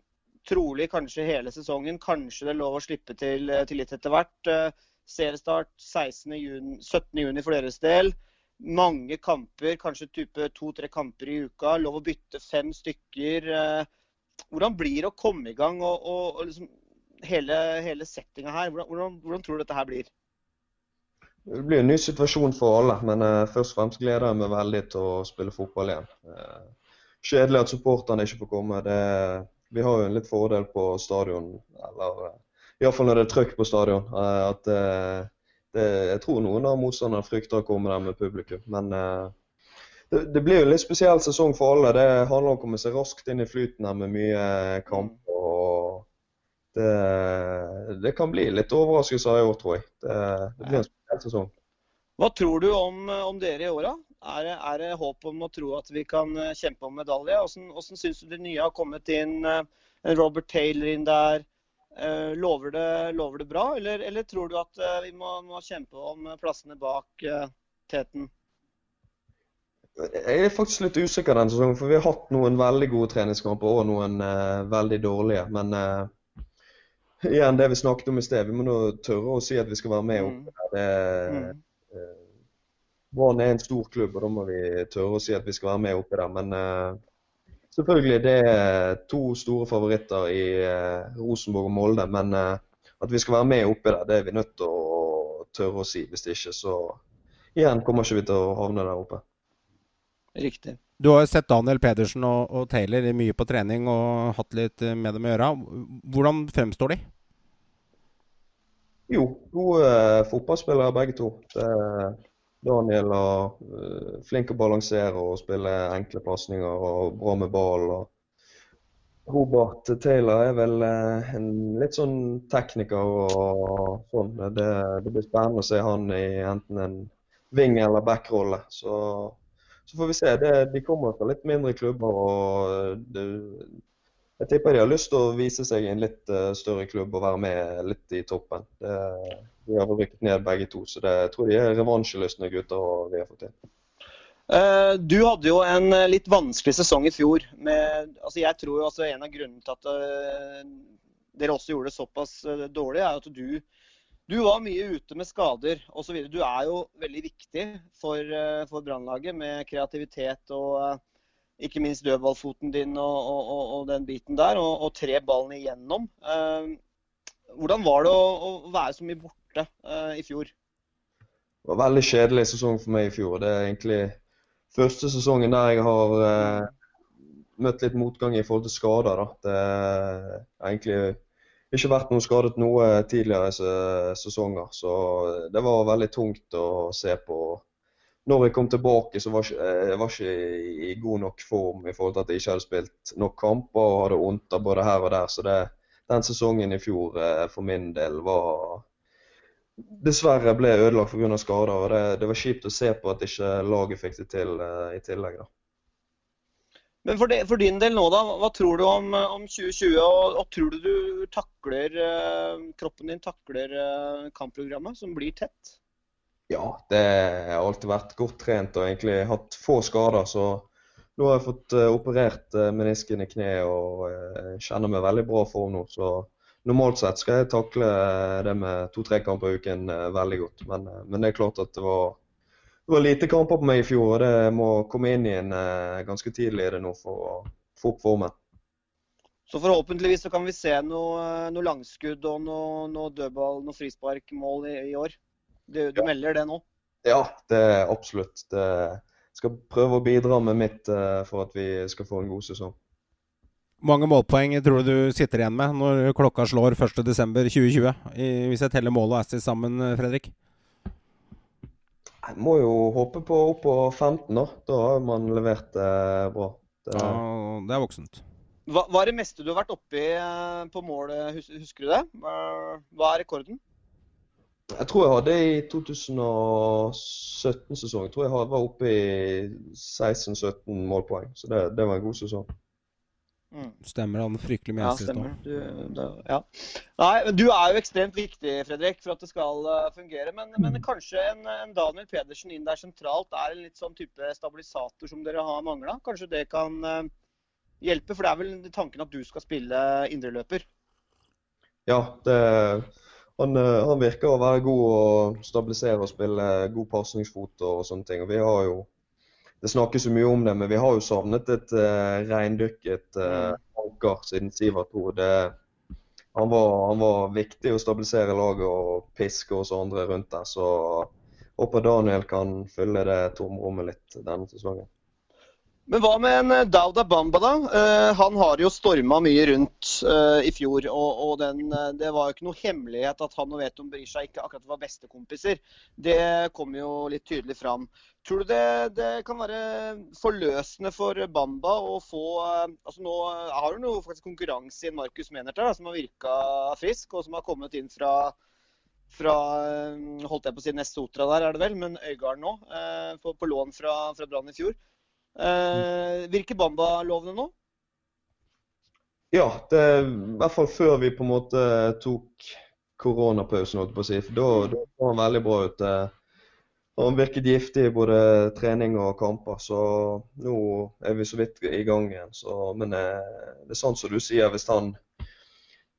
Trolig kanskje hele sesongen. Kanskje det er lov å slippe til, til litt etter hvert. Eh, seriestart 16. 17. juni for deres del. Mange kamper, kanskje type to-tre kamper i uka. Lov å bytte fem stykker. Eh, hvordan blir det å komme i gang og, og, og liksom hele, hele settinga her. Hvordan, hvordan, hvordan, tror du dette her blir? Det blir en ny situasjon for alle, men uh, først og fremst gleder jeg meg veldig til å spille fotball igjen. Uh, kjedelig at supporterne ikke får komme. Det, vi har jo en litt fordel på stadion, eller uh, iallfall når det er trøkk på stadion. Uh, at det, Jeg tror noen av motstanderne frykter å komme der med publikum. Men det, det, blir jo en litt spesiell sesong for alle. Det handler om å komme seg raskt inn i flyten her med mye kamp det, det, kan bli litt overraskelser i år, tror jeg. Det, det blir en spesiell sesong. Hva tror du om, om dere i åra? Er, er, det håp om å tro at vi kan eh, kjempe om medalje? Hvordan, hvordan syns du de nye har kommet inn? Eh, Robert Taylor inn der. Eh, lover det, lover det bra, eller, eller, tror du at vi må, må kjempe om plassene bak teten? Jeg er faktisk litt usikker denne sesongen, for vi har hatt noen veldig gode treningskamper og noen uh, veldig dårlige. Men uh, igjen det vi snakket om i sted. Vi må nå tørre å si at vi skal være med opp oppe der. Mm. Eh, Brann er en stor klubb, og da må vi tørre å si at vi skal være med oppi der. Men selvfølgelig, det er to store favoritter i uh, Rosenborg og Molde. Men uh, at vi skal være med oppi der, det er vi nødt til å tørre å si. Hvis det ikke, så igjen kommer ikke vi til å havne der oppe. Riktig. Du har jo sett Daniel Pedersen og, og, Taylor mye på trening og hatt litt med dem å gjøre. Hvordan fremstår de? Jo, gode fotballspillere begge to. Daniel er uh, flink å balansere og spille enkle pasninger og bra med ball. Robert Taylor er vel uh, en litt sånn tekniker og sånn. Det, det, blir spennende å se han i enten en wing- eller back-rolle. Så så får vi se. Det, de kommer fra litt mindre klubber. og det, Jeg tipper de har lyst til å vise seg i en litt uh, større klubb og være med litt i toppen. Det, de har rykket ned begge to, så det, jeg tror de er revansjelystne gutter. og vi har fått til. Uh, du hadde jo en uh, litt vanskelig sesong i fjor. Med, altså jeg tror jo altså En av grunnene til at dere også gjorde det såpass dårlig, er at du du var mye ute med skader osv. Du er jo veldig viktig for, eh, for Brannlaget med kreativitet og eh, ikke minst dødballfoten din og, og, og, den biten der, og, og tre ballene igjennom. Eh, hvordan var det å, å være så mye borte i fjor? Det var veldig kjedelig sesong for meg i fjor. Det er egentlig første sesongen der jeg har eh, møtt litt motgang i forhold til skader. Da. Det har egentlig ikke vært noe skadet noe tidligere sesonger. Så det var veldig tungt å se på. Når jeg kom tilbake, så var jeg, jeg var ikke i god nok form i forhold til at jeg ikke hadde spilt nok kamper og hadde vondt både her og der. Så det, den sesongen i fjor eh, for min del var Dessverre ble jeg ødelagt pga. skader. og det, det, var kjipt å se på at ikke laget fikk det til uh, i tillegg. da. Men for, de, for, din del nå, da, hva tror du om, om 2020? Og, og, tror du du takler, kroppen din takler kampprogrammet, som blir tett? Ja, det har alltid vært godt trent og egentlig hatt få skader. Så nå har jeg fått uh, operert uh, menisken i kneet og uh, kjenner meg veldig bra form nå. Så normalt sett skal jeg takle det med to-tre kamper i uken veldig godt. Men, men, det er klart at det var, det var, lite kamper på meg i fjor, og det må komme inn igjen ganske tidlig i det nå for å få opp formen. Så forhåpentligvis så kan vi se noe, noe langskudd og noe, noe dødball, noe frisparkmål i, i år. Du, du ja. melder det nå? Ja, det er absolutt. Det skal prøve å bidra med mitt uh, for at vi skal få en god sesong. Mange målpoeng tror du du sitter igjen med når klokka slår 1.12.2020? Hvis jeg teller mål og Assis sammen, eh, Fredrik? Jeg må jo håpe på opp på 15, da. Da har man levert eh, bra. Det, ja, det er voksent. Hva, hva, er det meste du har vært oppi eh, på målet, husker du det? Hva er rekorden? Jeg tror jeg hadde i 2017-sesongen tror jeg var oppe i 16-17 målpoeng. Så det, det, var en god sesong. Mm. Stemmer han fryktelig mye ja, stemmer. Du, ja. Nei, du er jo ekstremt viktig, Fredrik, for at det skal uh, fungere. Men, men, mm. kanskje en, en, Daniel Pedersen inn der sentralt er en litt sånn type stabilisator som dere har mangla? Kanskje det kan uh, hjelpe? For det er vel tanken at du skal spille indreløper? Ja, det han, eh, han, virker å være god å stabilisere og spille god pasningsfot og sånne ting. Og vi har jo Det snakkes så mye om det, men vi har jo savnet et uh, reindykket uh, anker siden Sivert 2. Han, var, han, var, viktig å stabilisere laget og piske oss andre rundt der. Så håper Daniel kan fylle det tomrommet litt denne sesongen. Men hva med en eh, Dauda Bamba, da? Uh, han har jo storma mye rundt uh, i fjor. Og, og den, uh, det var jo ikke noe hemmelighet at han og Veton Berisha ikke akkurat var bestekompiser. Det kom jo litt tydelig fram. Tror du det, det kan være forløsende for Bamba å få altså Nå har du faktisk konkurranse i en Markus Menerter, som har virka frisk, og som har kommet inn fra fra holdt jeg på å si Nestotra der, er det vel, men Øygarden nå. På, på lån fra, fra Brann i fjor. Eh, virker Bamba lovende nå? Ja, det, i hvert fall før vi på en måte tok koronapausen, da, da han veldig bra ut. Eh. Han virket giftig i både trening og kamper, så nå er vi så vidt i gang igjen. Så, men eh, det er sant som du sier, hvis han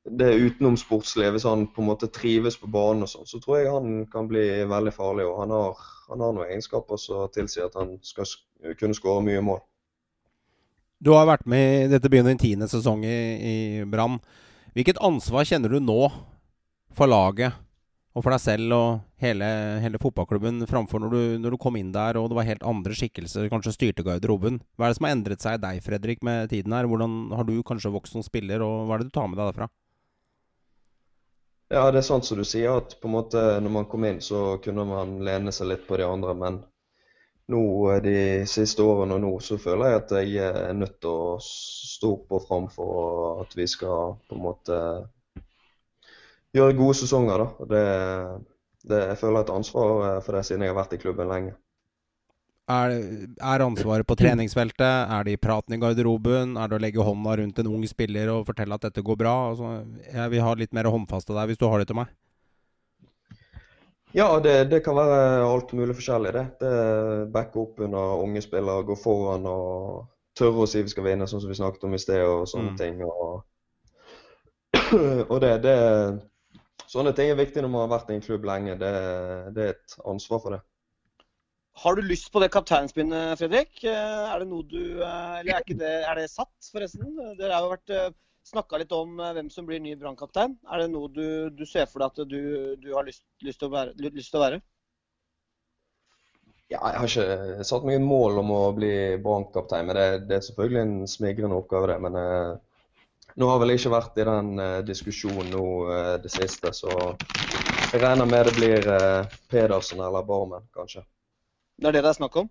det utenomsportslige, hvis han på en måte trives på banen og sånn, så tror jeg han kan bli veldig farlig. Og han har, han har noen egenskaper som tilsier at han skal kunne skåre mye mål. Du har vært med i dette begynner din tiende sesong i, i Brann. Hvilket ansvar kjenner du nå for laget og for deg selv og hele, hele fotballklubben framfor når du, når du, kom inn der og det var helt andre skikkelser, kanskje styrte garderoben? Hva er det som har endret seg i deg, Fredrik, med tiden her? Hvordan har du kanskje vokst som spiller, og hva er det du tar med deg derfra? Ja, det er sant som du sier, at på en måte når man kom inn, så kunne man lene seg litt på de andre. Men nå de siste årene og nå, så føler jeg at jeg er nødt til å stå opp og fram for at vi skal på en måte gjøre gode sesonger. da. Det, det, jeg føler et ansvar for det siden jeg har vært i klubben lenge. Er, er, ansvaret på treningsfeltet? Er det i praten i garderoben? Er det å legge hånda rundt en ung spiller og fortelle at dette går bra? Altså, jeg vil ha litt mer håndfaste der, hvis du har det til meg. Ja, det, det kan være alt mulig forskjellig. det. det Backe opp under unge spillere, gå foran og tørre å si vi skal vinne, sånn som vi snakket om i sted, og sånne mm. ting. Og, *clears throat* og det, det, Sånne ting er viktig når man har vært i en klubb lenge. Det, det er et ansvar for det. Har du lyst på det kapteinspinnet, Fredrik? Eh, er det noe du eh, Eller er, det, er det satt, forresten? Dere har jo vært eh, snakka litt om hvem som blir ny brannkaptein. Er det noe du, du, ser for deg at du, du har lyst, lyst, til å være, Ja, jeg har ikke satt meg et mål om å bli brannkaptein, men det, det, er selvfølgelig en smigrende oppgave, det. Men eh, nå har vel ikke vært i den eh, diskusjonen nå eh, det siste, så jeg regner med det blir Pedersen eller Barmen, kanskje. Det er det det er snakk om?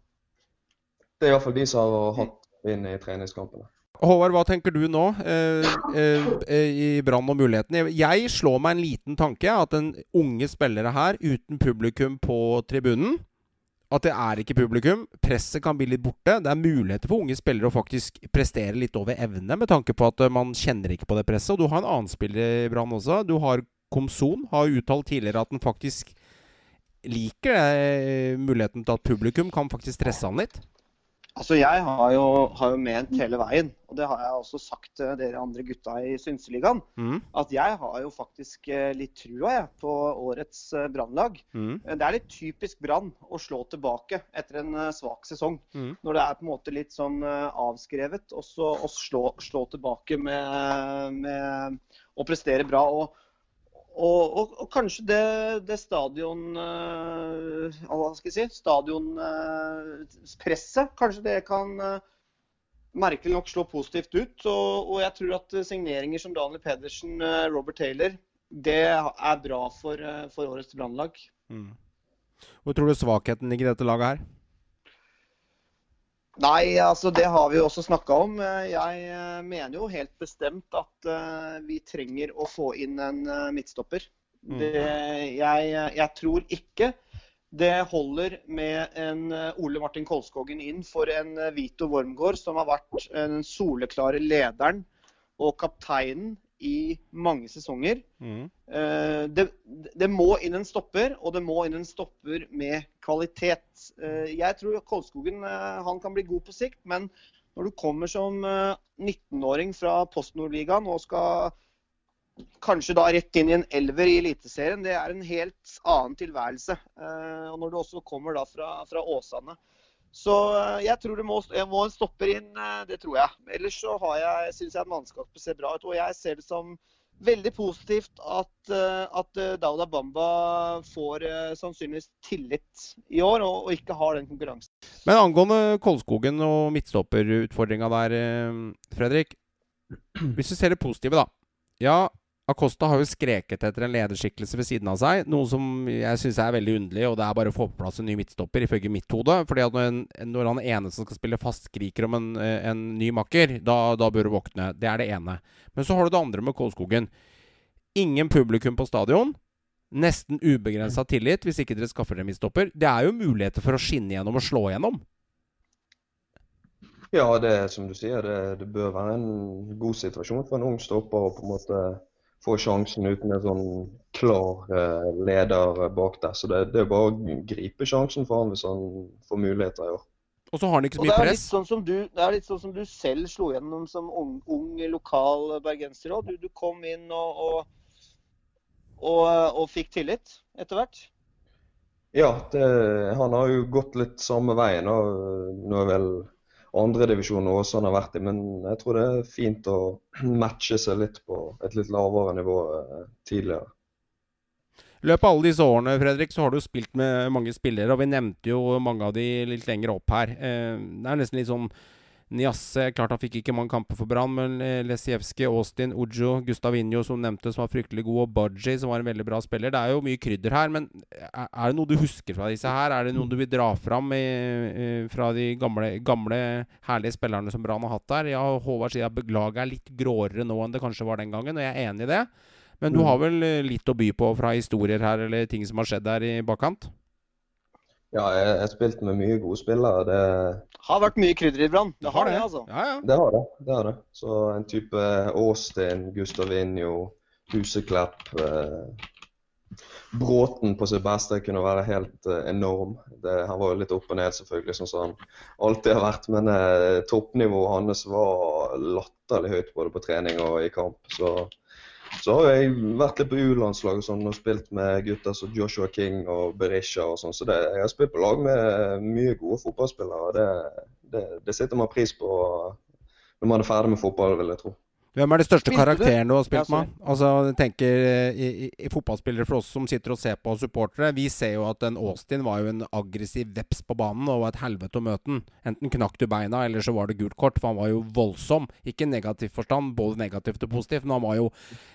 Det er iallfall de som har hatt inn i treningskampene. Håvard, hva tenker du nå eh, eh, eh, i Brann og mulighetene? Jeg slår meg en liten tanke. At en unge spillere her uten publikum på tribunen At det er ikke publikum. Presset kan bli litt borte. Det er muligheter for unge spillere å faktisk prestere litt over evne, med tanke på at eh, man kjenner ikke på det presset. Og du har en annen spiller i Brann også. Du har Komson. Har uttalt tidligere at han faktisk liker det, muligheten til at publikum kan faktisk stresse han litt? Altså, Jeg har jo, har jo, ment hele veien, og det har jeg også sagt til dere andre gutta i Synseligaen, mm. at jeg har jo faktisk eh, litt trua jeg, på årets eh, Brannlag. Mm. Det er litt typisk Brann å slå tilbake etter en eh, svak sesong. Mm. Når det er på en måte litt sånn avskrevet, og så slå, slå, tilbake med, med å prestere bra. og og, og, og, kanskje det, det stadion uh, Hva skal jeg si? Stadionpresset. Uh, kanskje det kan uh, merkelig nok slå positivt ut. Og, og, jeg tror at signeringer som Daniel Pedersen, Robert Taylor, det er bra for, for årets Brannlag. Mm. Hvor tror du svakheten ligger i dette laget her? Nei, altså det har vi jo også snakka om. Jeg eh, mener jo helt bestemt at uh, vi trenger å få inn en midtstopper. Mm. Det, jeg, jeg, tror ikke det holder med en Ole Martin Kolskogen inn for en Vito Wormgård, som har vært den soleklare lederen og kapteinen i mange sesonger. Mm. Uh, det, det, må inn en stopper, og det må inn en stopper med kvalitet. Uh, jeg tror Kolskogen uh, han kan bli god på sikt, men når du kommer som 19-åring fra Post Nord-ligaen og skal kanskje da rett inn i en elver i Eliteserien, det er en helt annen tilværelse. og Når du også kommer da fra, fra Åsane, så eh, jeg tror det må, jeg må en stopper inn, eh, det tror jeg. Ellers så har jeg, at mannskapet ser bra ut. Og jeg ser det som veldig positivt at, eh, at Dauda Bamba får sannsynligvis tillit i år, og, og, ikke har den konkurransen. Men angående Kolskogen og midtstopperutfordringa der, Fredrik. Hvis du ser det positive, da. Ja, Acosta har jo skreket etter en lederskikkelse ved siden av seg, noe som jeg syns er veldig underlig, og det er bare å få på plass en ny midtstopper, ifølge mitt hode. fordi at når, en, når han ene som skal spille fast, skriker om en, en ny makker, da, da, bør du våkne. Det er det ene. Men så har du det andre med Kålskogen. Ingen publikum på stadion. Nesten ubegrensa tillit hvis ikke dere skaffer dere midtstopper. Det er jo muligheter for å skinne gjennom og slå gjennom. Ja, det er som du sier, det, det bør være en god situasjon for en ung stopper å på en måte få sjansen uten en sånn klar uh, leder bak der. Så det, det er bare å gripe sjansen for han hvis han får muligheter i år. Og så har han ikke så mye press. Sånn du, det er litt sånn som du selv slo gjennom som ung, ung lokal bergenser òg. Du, du, kom inn og, og, og, og fikk tillit etter hvert. Ja, det, han har jo gått litt samme veien. Nå er vel andredivisjon Åsane har vært i. Men jeg tror det er fint å *clears throat* matche seg litt på et litt lavere nivå eh, tidligere. I løpet av alle disse årene Fredrik, så har du spilt med mange spillere, og vi nevnte jo mange av de litt lenger opp her. Eh, det er nesten litt sånn Niasse klart han fikk ikke mange kamper for Brann, men eh, Lesijevskij, Austin, Ujo, Gustavinho som nevnte, som var fryktelig god, og Budgie, som var en veldig bra spiller. Det er jo mye krydder her, men er det noe du husker fra disse her? Er det noe du vil dra fram i, fra de gamle, gamle, herlige spillerne som Brann har hatt der? Ja, Håvard sier at laget er litt gråere nå enn det kanskje var den gangen, og jeg er enig i det. Men du mm. har vel eh, litt å by på fra historier her, eller ting som har skjedd der i bakkant? Ja, jeg har spilt med mye gode spillere. Det har vært mye krydder i Brann. Det har det, altså. Ja, ja. Det har det. det har det. Så en type Austin, Gustavinho, Huseklepp eh, Bråten på sitt beste kunne være helt eh, enorm. Det, han var jo litt opp og ned, selvfølgelig, sånn som han alltid har vært. Men eh, toppnivået hans var latterlig høyt både på trening og i kamp. Så så har jeg vært litt på U-landslag sånn, og spilt med gutter som Joshua King og Berisha og sånn. Så det, jeg har spilt på lag med mye gode fotballspillere. Det, det, det sitter man pris på når man er ferdig med fotball, vil jeg tro. Hvem er de største karakterene du har spilt med? Altså, jeg tenker eh, i, i, i, Fotballspillere for oss som sitter og ser på, supportere. Vi ser jo at den Austin var jo en aggressiv veps på banen og var et helvete å møte den. Enten knakk du beina, eller så var det gult kort, for han var jo voldsom. Ikke i negativ forstand, både negativt og positivt, men han var jo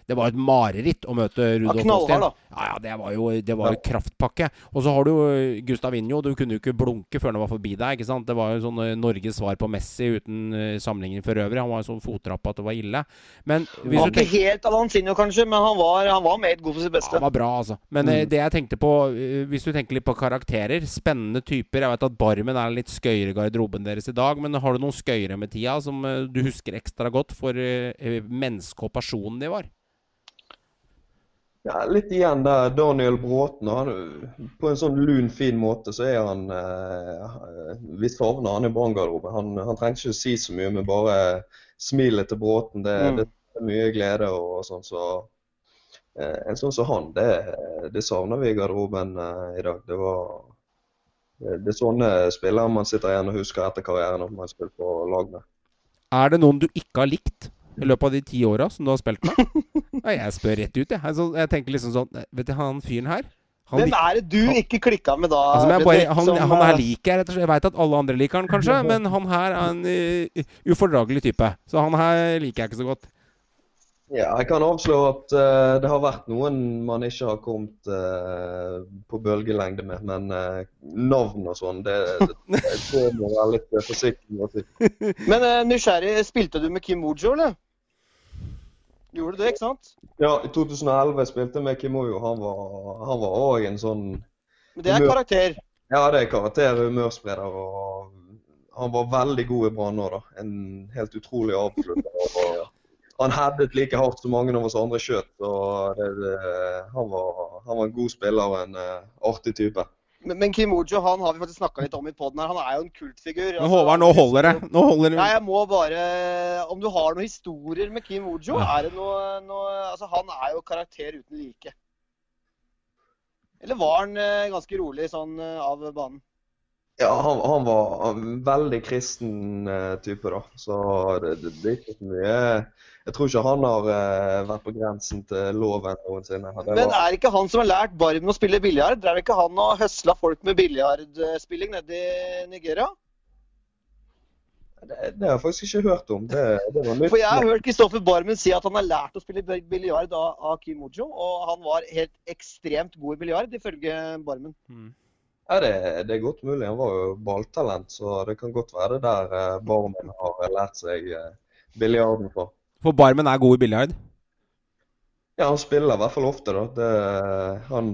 Det var et mareritt å møte Rudolf ja, Austin. Ja, ja, det var jo det var ja. kraftpakke. Og så har du Gustav Injo. Du kunne jo ikke blunke før han var forbi deg, ikke sant. Det var jo sånn eh, Norges svar på Messi uten sammenligning for øvrig. Han var jo sånn fottrapp at det var ille. Men hvis han var ikke helt Alanzinho, kanskje, men han var, han var meget god for sitt beste. Han var bra, altså. Men mm. det jeg tenkte på, eh, hvis du tenker litt på karakterer Spennende typer. Jeg vet at Barmen er litt skøyere garderoben deres i dag, men har du noen skøyere med tida som eh, du husker ekstra godt for mennesket og personen de var? Ja, litt igjen der Daniel Bråten. Han, på en sånn lun, fin måte så er han eh, Vi savner han i Brann-garderoben. Han, han trenger ikke si så mye, men bare smilet til Bråten. Det, Mm. det er mye glede og sånn. Så eh, en sånn som han, det, det savner vi i garderoben eh, i dag. Det var det, det er sånne spillere man sitter igjen og husker etter karrieren om man har spilt på lag med. Er det noen du ikke har likt i løpet av de ti åra som du har spilt med? *laughs* Jeg spør rett ut, jeg. Altså, jeg tenker liksom sånn Vet du, han fyren her han, Hvem er det du ikke klikka med da? altså, men jeg bare, han, som, han her eh, liker jeg rett og slett. Jeg veit at alle andre liker han kanskje, *laughs* men han her er en uh, ufordragelig type. Så han her liker jeg ikke så godt. Ja, jeg kan avslå at uh, det har vært noen man ikke har kommet uh, på bølgelengde med. Men uh, navn og sånn, det, det, det må være litt forsiktig med å si. *laughs* Men nysgjerrig, spilte du med Kim Mojo, eller? Gjorde du det, ikke sant? Ja, i 2011 spilte jeg med Kimoyo. Han var han var òg en sånn Men det er karakter. Ja, det er karakter humørspreder. Og han var veldig god i Brann nå, da. En helt utrolig avslutter. *laughs* Han headet like hardt som mange av oss andre skjøt. og det, det, han, var, han var en god spiller og en uh, artig type. Men, men Kim Ojo han har vi faktisk snakka litt om i poden her. Han er jo en kultfigur. Men Håvard, nå holder det. Nå holder Nei, jeg må bare Om du har noen historier med Kim Mojo? Er det noe, noe Altså, han er jo karakter uten like. Eller var han eh, ganske rolig sånn eh, av banen? Ja, han, han var en veldig kristen eh, type, da. Så det, det, det er ikke så mye Jeg tror ikke han har uh, vært på grensen til loven noensinne. Det Men er er ikke han som har lært Barmen å spille biljard? Drev ikke han og høsla folk med biljardspilling nede i Nigeria? det, det har jeg faktisk ikke hørt om. Det, det var nytt. For jeg har hørt Kristoffer Barmen si at han har lært å spille bil- biljard av, av Kim Mojo, og han var helt ekstremt god i biljard, ifølge Barmen. Mm. Ja, det, det er godt mulig. Han var jo balltalent, så det kan godt være det der eh, Barmen har lært seg eh, biljarden fra. For Barmen er god i biljard. Ja, han spiller i hvert fall ofte, da. Det, han,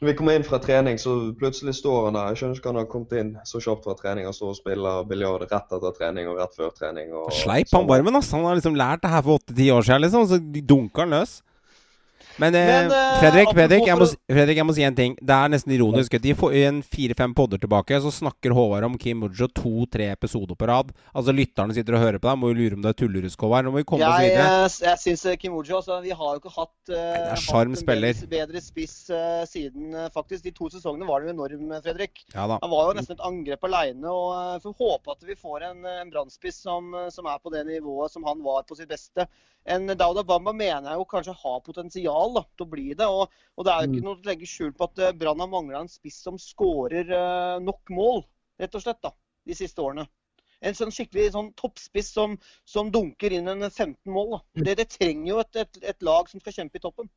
når vi kommer inn fra trening, så plutselig står han der. Jeg skjønner ikke han har kommet inn så kjapt fra trening. Han står og spiller biljard rett etter trening og rett før trening. Og, Sleip han Barmen, ass. Han har liksom lært det her for åtte-ti år siden, liksom. Så dunker han løs. Men, eh, Men, eh, Fredrik, Fredrik, jeg må, Fredrik, jeg må si en ting. Det er nesten ironisk. De I for- i en fire-fem podder tilbake så snakker Håvard om Kim Mujo to-tre episoder på rad. Altså Lytterne sitter og hører på deg, må jo lure om det er tullerusk, Håvard. Nå må vi komme oss videre. Jeg, jeg syns Kim Mujo altså, Vi har jo ikke hatt, uh, det er hatt en bedre, bedre spiss uh, siden uh, faktisk De to sesongene var det jo enorm, Fredrik. Ja da. Han var jo nesten et angrep aleine. Og uh, får håpe at vi får en, en brannspiss som, eh, som er på det nivået som han var på sitt beste. En Dauda Bamba mener jeg jo kanskje har potensial da, til å bli det. Og, og det er jo ikke noe å legge skjul på at eh, Brann har mangla en spiss som skårer eh, nok mål, rett og slett, da, de siste årene. En sånn skikkelig sånn toppspiss som, som dunker inn en 15 mål. Da. Det, det trenger jo et, et, et lag som skal kjempe i toppen.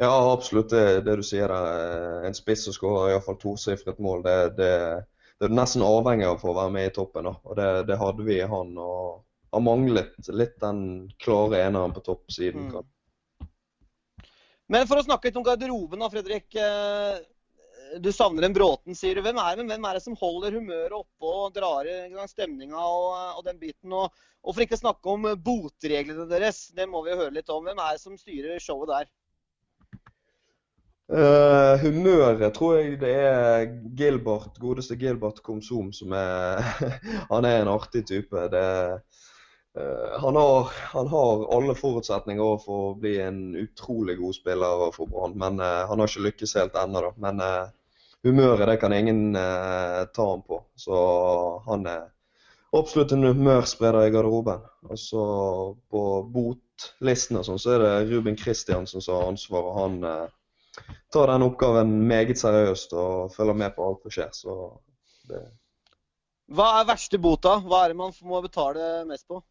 Ja, absolutt det, det du sier der. Eh, En spiss som skårer iallfall tosifret mål, det, det, det er nesten avhengig av for å være med i toppen. da. Og Det, det hadde vi i han. og har manglet litt den klare eneren på toppsiden. Mm. Men for å snakke litt om garderoben da, Fredrik. eh, Du savner en Bråten, sier du. Hvem er, men hvem er det som holder humøret oppe og drar i stemninga og, og den biten? Og, og for ikke å snakke om botreglene deres, det må vi jo høre litt om. Hvem er det som styrer showet der? Uh, humøret tror jeg det er Gilbert, godeste Gilbert Komsom som er *laughs* Han er en artig type. Det, eh, han, har, han har alle forutsetninger for å bli en utrolig god spiller for Brann, men eh, han har ikke lykkes helt ennå. Men eh, humøret det kan ingen eh, ta ham på. Så han er absolutt en humørspreder i garderoben. Og så på botlisten og sånn, så er det Ruben Kristiansen som har ansvaret. Han eh, tar den oppgaven meget seriøst og følger med på alt som skjer. Så det, Hva er verste bota? Hva er det man må betale mest på?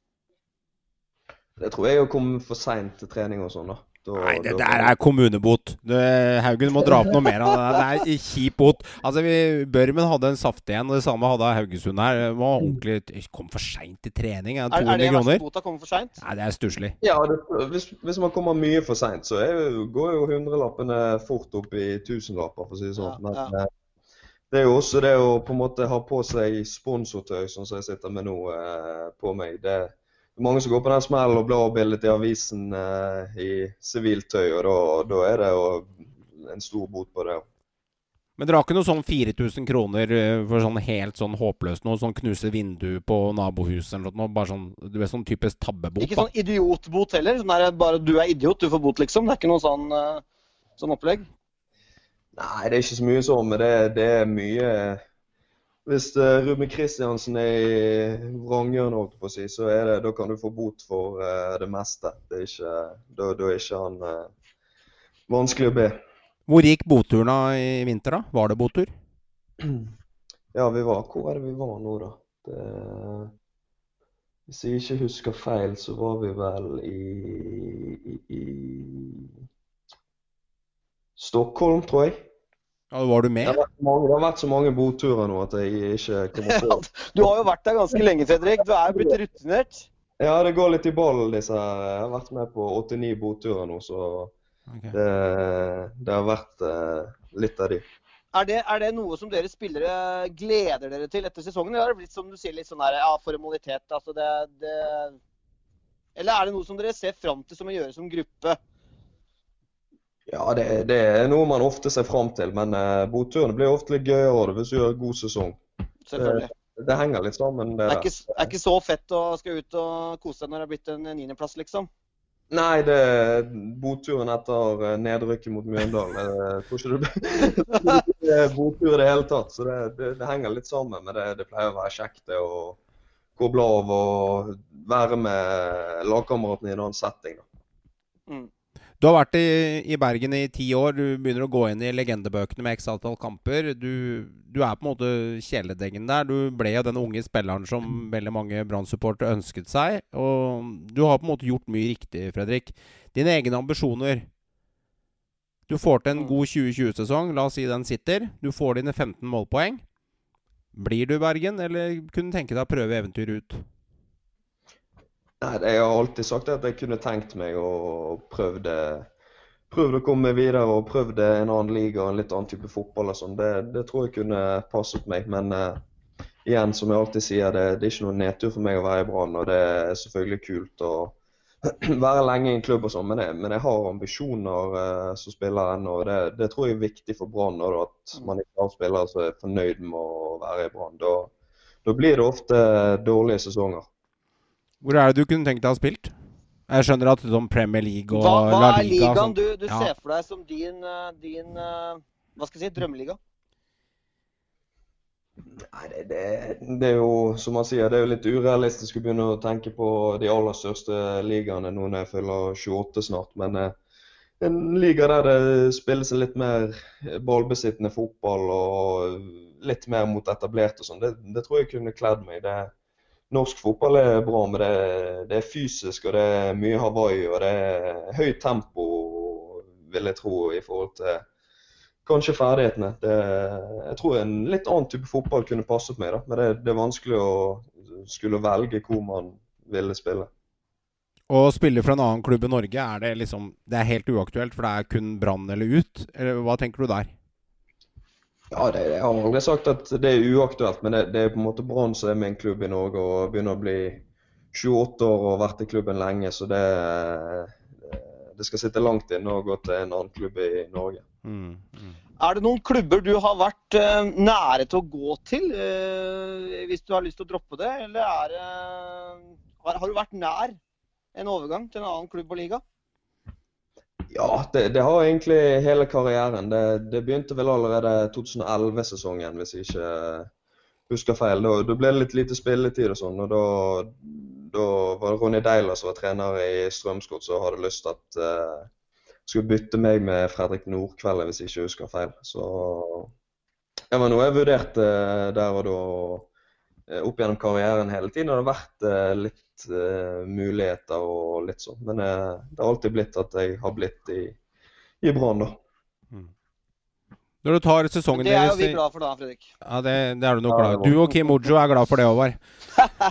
Det tror jeg er å komme for seint til trening og sånn. da. Da- Nei, det der er kommunebot. Det, Haugen må dra opp noe mer av det. Det er kjip bot. Altså, vi, Børmen hadde en saftig en, og det samme hadde Haugesund her. Det var ordentlig Kom for seint til trening. Er, er det verste bota kommer for seint? Nei, det er stusslig. Ja, det, hvis, hvis man kommer mye for seint, så er går jo hundrelappene fort opp i tusenlapper, for å si det sånn. Ja, Men ja. eh, det er jo også det å på en måte ha på seg sponsortøy, sånn som jeg sitter med nå, eh, på meg. Det, mange som går på den smellen og blar bildet i avisen eh, i siviltøy, og da, da er det jo en stor bot på det. Men dere har ikke noe sånn 4000 kroner eh, for sånn helt sånn håpløst noe? Sånn knuse vindu på nabohuset eller noe? Bare sånn, du er sånn typisk tabbebot? Ikke sånn idiotbot heller? Sånn der, bare du er idiot, du får bot, liksom? Det er ikke noe sånn, uh, sånn opplegg? Nei, det er ikke så mye sånn, men det, det er mye Hvis uh, Ruben Kristiansen er i vranghjørnet, si, så er det, da kan du få bot for uh, det meste. Det er ikke, da, da er ikke han vanskelig å be. Hvor gikk boturen i vinter, da? Var det botur? Ja, vi var Hvor er det vi var nå, da? Det, hvis jeg ikke husker feil, så var vi vel i, i, i Stockholm, tror jeg. Ja, Var du med? Det har, mange, det har vært så mange boturer nå at jeg ikke kommer på *laughs* Du har jo vært der ganske lenge, Fredrik. Du er blitt rutinert. Ja, det går litt i ball, disse her. Jeg har vært med på 89 boturer nå, så Okay. Det, det, har vært uh, litt av de. Er det, er det, noe som dere spillere gleder dere til etter sesongen? Eller er det blitt som du sier, litt sånn her, ja, formalitet? Altså det, det, eller er det noe som dere ser fram til som å gjøre som gruppe? Ja, det, det er noe man ofte ser fram til. Men uh, boturene blir ofte litt gøyere hvis du gjør god sesong. Selvfølgelig. Det, det henger litt sammen. Det, er ikke, er ikke så fett å skal ut og kose seg når det er blitt en niendeplass, liksom? Nei, det boturen etter eh, nedrykket mot Mjøndalen. *laughs* Jeg tror ikke det blir botur i det hele tatt. Så det, det, det henger litt sammen. Men det, det, pleier å være kjekt det å koble av og være med lagkameratene i en annen setting. Mm. Du har vært i, i, Bergen i ti år. Du begynner å gå inn i legendebøkene med x antall kamper. Du, du, er på en måte kjæledeggen der. Du ble jo den unge spilleren som veldig mange Brann-supportere ønsket seg. Og du har på en måte gjort mye riktig, Fredrik. Dine egne ambisjoner. Du får til en god 2020-sesong. La oss si den sitter. Du får dine 15 målpoeng. Blir du Bergen, eller kunne du tenke deg å prøve eventyret ut? Nei, Jeg har alltid sagt at jeg kunne tenkt meg å prøve prøvd å komme videre og prøvd en annen liga og en litt annen type fotball. og sånn. Det, det, tror jeg kunne passet meg. Men uh, igjen, som jeg alltid sier, det, det, er ikke noen nedtur for meg å være i Brann. Og det er selvfølgelig kult å *clears throat* være lenge i en klubb og sånn, men, men, jeg har ambisjoner uh, som spiller ennå. og det, det, tror jeg er viktig for Brann at man ikke har spillere som er fornøyd med å være i Brann. Da, da blir det ofte dårlige sesonger. Hvor er det du kunne tenkt deg å ha spilt? Jeg skjønner at sånn Premier League og hva, hva La Liga Hva er ligaen sånn. du, du ja. ser for deg som din, eh, din eh, Hva skal jeg si drømmeliga? Nei, det, det, det, er jo som man sier, det er jo litt urealistisk å begynne å tenke på de aller største ligaene nå når jeg følger 28 snart. Men eh, en liga der det spilles en litt mer ballbesittende fotball og litt mer mot etablert og sånn, det, det, tror jeg kunne kledd meg. Det, norsk fotball er bra, men det, det, er fysisk og det er mye Hawaii og det er høyt tempo, vil jeg tro, i forhold til kanskje ferdighetene. Det, jeg tror en litt annen type fotball kunne passet meg, da. men det, det, er vanskelig å skulle velge hvor man ville spille. Å spille for en annen klubb i Norge, er det liksom Det er helt uaktuelt, for det er kun Brann eller ut? Hva tenker du der? Ja, det, jeg har aldri sagt at det er uaktuelt, men det, det er på en måte Brann som er min klubb i Norge og begynner å bli 28 år og har vært i klubben lenge. Så det, det skal sitte langt inne å gå til en annen klubb i Norge. Mm, mm. Er det noen klubber du har vært uh, nære til å gå til, uh, hvis du har lyst til å droppe det? Eller er, uh, har, har, du vært nær en overgang til en annen klubb og liga? Ja, det, det, har egentlig hele karrieren. Det, det begynte vel allerede 2011-sesongen, hvis jeg ikke husker feil. Da, da, ble det litt lite spilletid og sånn. og da, da var det Ronny Deiler som var trener i Strømsgodt, som hadde lyst til at uh, skulle bytte meg med Fredrik Nordkveld, hvis jeg ikke husker feil. Så det var noe jeg vurderte uh, der og da. Opp gjennom karrieren hele tiden har det vært uh, litt uh, muligheter og litt sånn. Men uh, det har alltid blitt at jeg har blitt i, i Brann, da. Mm. Når du tar sesongen deres Det er jo vi glad for da, Fredrik. Ja, det, det er Du nok glad Du og Kim Ojo er glad for det, Håvard.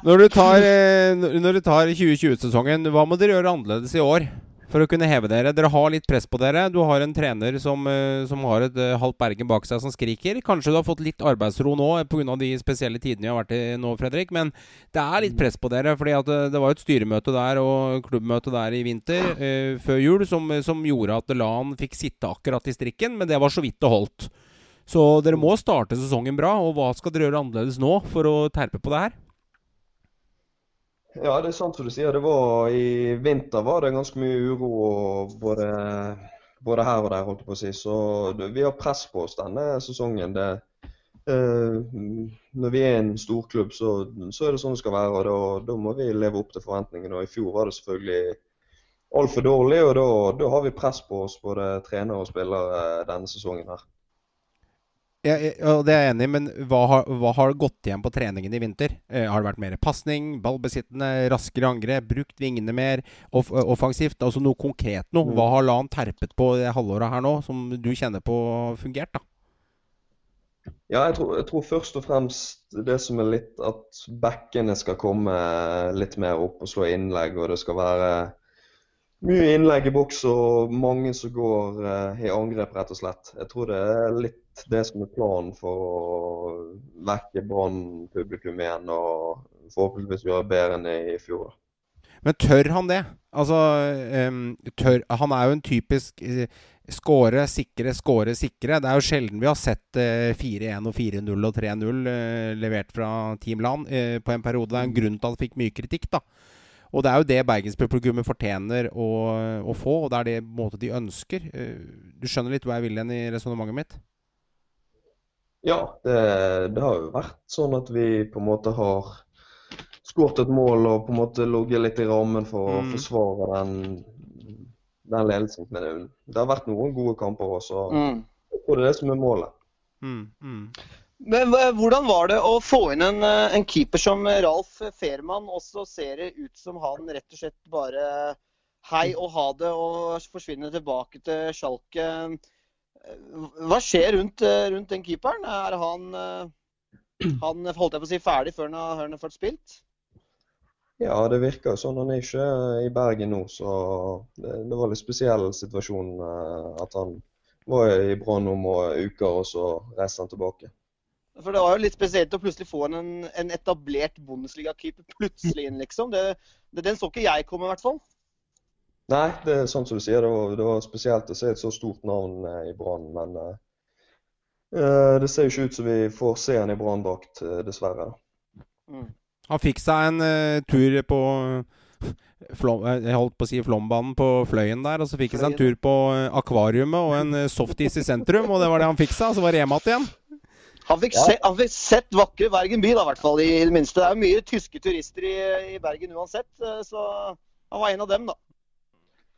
Når du tar, eh, tar 2020-sesongen, hva må dere gjøre annerledes i år for å kunne heve dere. Dere har litt press på dere. Du har en trener som, eh, som har et uh, halvt Bergen bak seg som skriker. Kanskje du har fått litt arbeidsro nå pga. de spesielle tidene vi har vært i nå, Fredrik. Men det er litt press på dere. fordi at det var et styremøte der og klubbmøte der i vinter uh, før jul som, som, gjorde at LAN fikk sitte akkurat i strikken, men det var så vidt det holdt. Så dere må starte sesongen bra. Og hva skal dere gjøre annerledes nå for å terpe på det her? Ja, det er sant som du sier. Det var, I vinter var det ganske mye uro både, både her og der, holdt jeg på å si. Så det, vi har press på oss denne sesongen. Det, eh, når vi er en storklubb, så, så er det sånn det skal være. og da, da, må vi leve opp til forventningene. og I fjor var det selvfølgelig altfor dårlig, og da, da har vi press på oss, både trenere og spillere, denne sesongen her. Ja, det er jeg enig i, men hva har, hva har, gått igjen på treningen i vinter? Eh, har det vært mer pasning, ballbesittende, raskere angrep, brukt vingene mer off offensivt? Altså noe konkret noe. Hva har Lan terpet på det halvåret her nå, som du kjenner på fungert? da? Ja, jeg tror, jeg tror, først og fremst det som er litt at backene skal komme litt mer opp og slå innlegg, og det skal være mye innlegg i boks og mange som går uh, i angrep, rett og slett. Jeg tror det er litt det som er planen for å vekke Brann-publikum igjen og forhåpentligvis gjøre bedre enn i fjor. Men tør han det? Altså, tør, Han er jo en typisk uh, Skåre, sikre, skåre, sikre. Det er jo sjelden vi har sett uh, 4-1 og 4-0 og 3-0 uh, levert fra Team Land på en periode. Det er en grunn til at han fikk mye kritikk. da. Og det er jo det bergenspublikummet fortjener å, å, få, og det er det måte de ønsker. Eh, du skjønner litt hvor jeg vil hen i resonnementet mitt? Ja, det, det, har jo vært sånn at vi på en måte har skåret et mål og på en måte ligget litt i rammen for å mm. forsvare den, den, ledelsen. Men det har vært noen gode kamper også. Mm. Jeg det er det som er målet. Mm, mm. Men Hvordan var det å få inn en, eh, en keeper som Ralf Fehrmann, og så ser det ut som han rett og slett bare hei og ha det og forsvinner tilbake til Schalke. Hva skjer rundt, eh, rundt den keeperen? Er han, eh, han holdt jeg på å si, ferdig før han har fått spilt? Ja, det virker sånn. Han er ikke i Bergen nå, så det, det var litt spesiell situasjon at han var i Brann om uker, og så reiste han tilbake. For det var jo litt spesielt å plutselig få en, en etablert Bundesliga-keeper plutselig inn, liksom. Det, det, den så ikke jeg komme, i hvert fall. Nei, det er sånn som du sier. Det var, det var spesielt å se et så stort navn eh, i Brann. Men uh, det ser jo ikke ut som vi får se han i Branndrakt, uh, dessverre. Mm. Han fikk seg en uh, tur på Flom, jeg holdt på å si Flombanen på Fløyen der. Og så fikk han seg en tur på akvariumet og en softis i sentrum. Og det var det han fikk seg. Og så var det hjemme igjen. Han fikk, ja. se, han fikk, sett vakre Bergen by, da, i hvert fall. I, det minste. Det er jo mye tyske turister i, i, Bergen uansett, eh, så han var en av dem, da.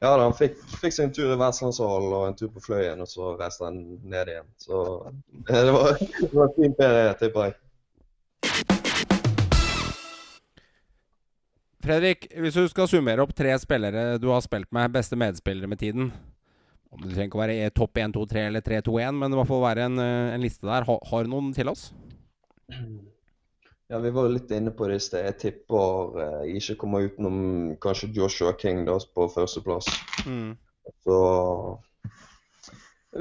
Ja, da, han fikk, fikk seg en tur i Vestlandshallen og en tur på Fløyen, og så reiste han ned igjen. Så *laughs* det var, det var en fin ferie, tipper jeg. Fredrik, hvis du skal summere opp tre spillere du har spilt med, beste medspillere med tiden, det trenger ikke å være topp 1, 2, 3 eller 3, 2, 1, men det i hvert fall være en, eh, en liste der. Ha, har du noen til oss? Ja, Vi var jo litt inne på det i sted. Jeg tipper eh, jeg ikke kommer utenom kanskje Joshua King da, på førsteplass. Mm. Så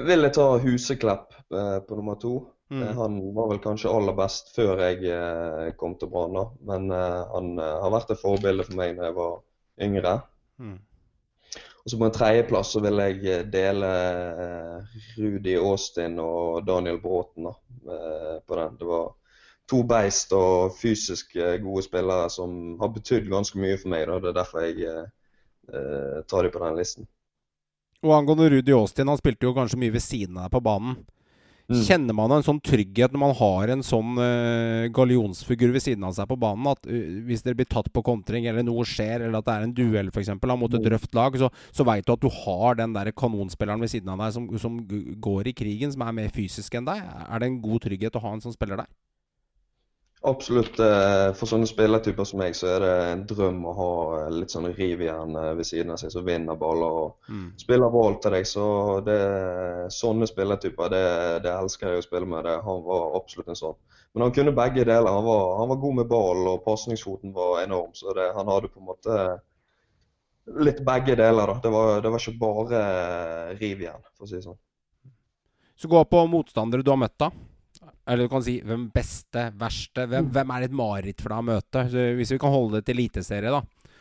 vil jeg ta Huseklepp eh, på nummer to. Mm. Eh, han var vel kanskje aller best før jeg eh, kom til Brann, men eh, han har vært et forbilde for meg da jeg var yngre. Mm. Og så på en tredjeplass så vil jeg eh, dele eh, Rudi Austin og Daniel Bråten da, eh, på den. Det var to beist og fysisk gode spillere som har betydd ganske mye for meg. Da. Det er derfor jeg tar dem på den listen. Og angående Rudi Austin, han spilte jo kanskje mye ved siden av deg på banen. Mm. Kjenner man en sånn trygghet når man har en sånn uh, gallionsfigur ved siden av seg på banen? At uh, hvis dere blir tatt på kontring, eller noe skjer, eller at det er en duell f.eks. mot et mm. røft lag, så, så veit du at du har den der kanonspilleren ved siden av deg som, som går i krigen, som er mer fysisk enn deg. Er det en god trygghet å ha en sånn spiller der? Absolutt. Eh, for sånne spillertyper som meg, så er det en drøm å ha eh, litt sånn rivjern eh, ved siden av seg som vinner baller og mm. spiller ball til deg. Så det, sånne spillertyper, det, det, elsker jeg å spille med. Det, han var absolutt en sånn. Men han kunne begge deler. Han var, han var god med ball, og pasningsfoten var enorm. Så det, han hadde på en måte litt begge deler, da. Det var, det var ikke bare rivjern, for å si det sånn. Så gå på motstandere du har møtt, da. Eller du kan si hvem beste, verste Hvem, hvem er et mareritt for deg å møte? Så hvis vi kan holde det til eliteserie, da.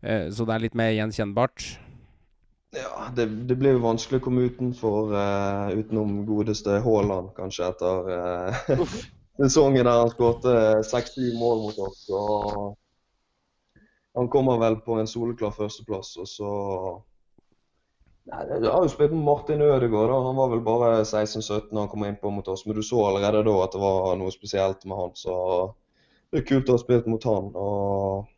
Eh, så det er litt mer gjenkjennbart. Ja, det, det blir jo vanskelig å komme utenfor uh, utenom godeste Haaland, kanskje, etter uh, *laughs* sesongen der han skåret seks-syv mål mot oss. Og han kommer vel på en soleklar førsteplass, og så Jeg har jo spilt med Martin Ødegaard. da. Han var vel bare 16-17 da han kom inn på mot oss, men du så allerede da at det var noe spesielt med han. Så det er kult å ha spilt mot han. og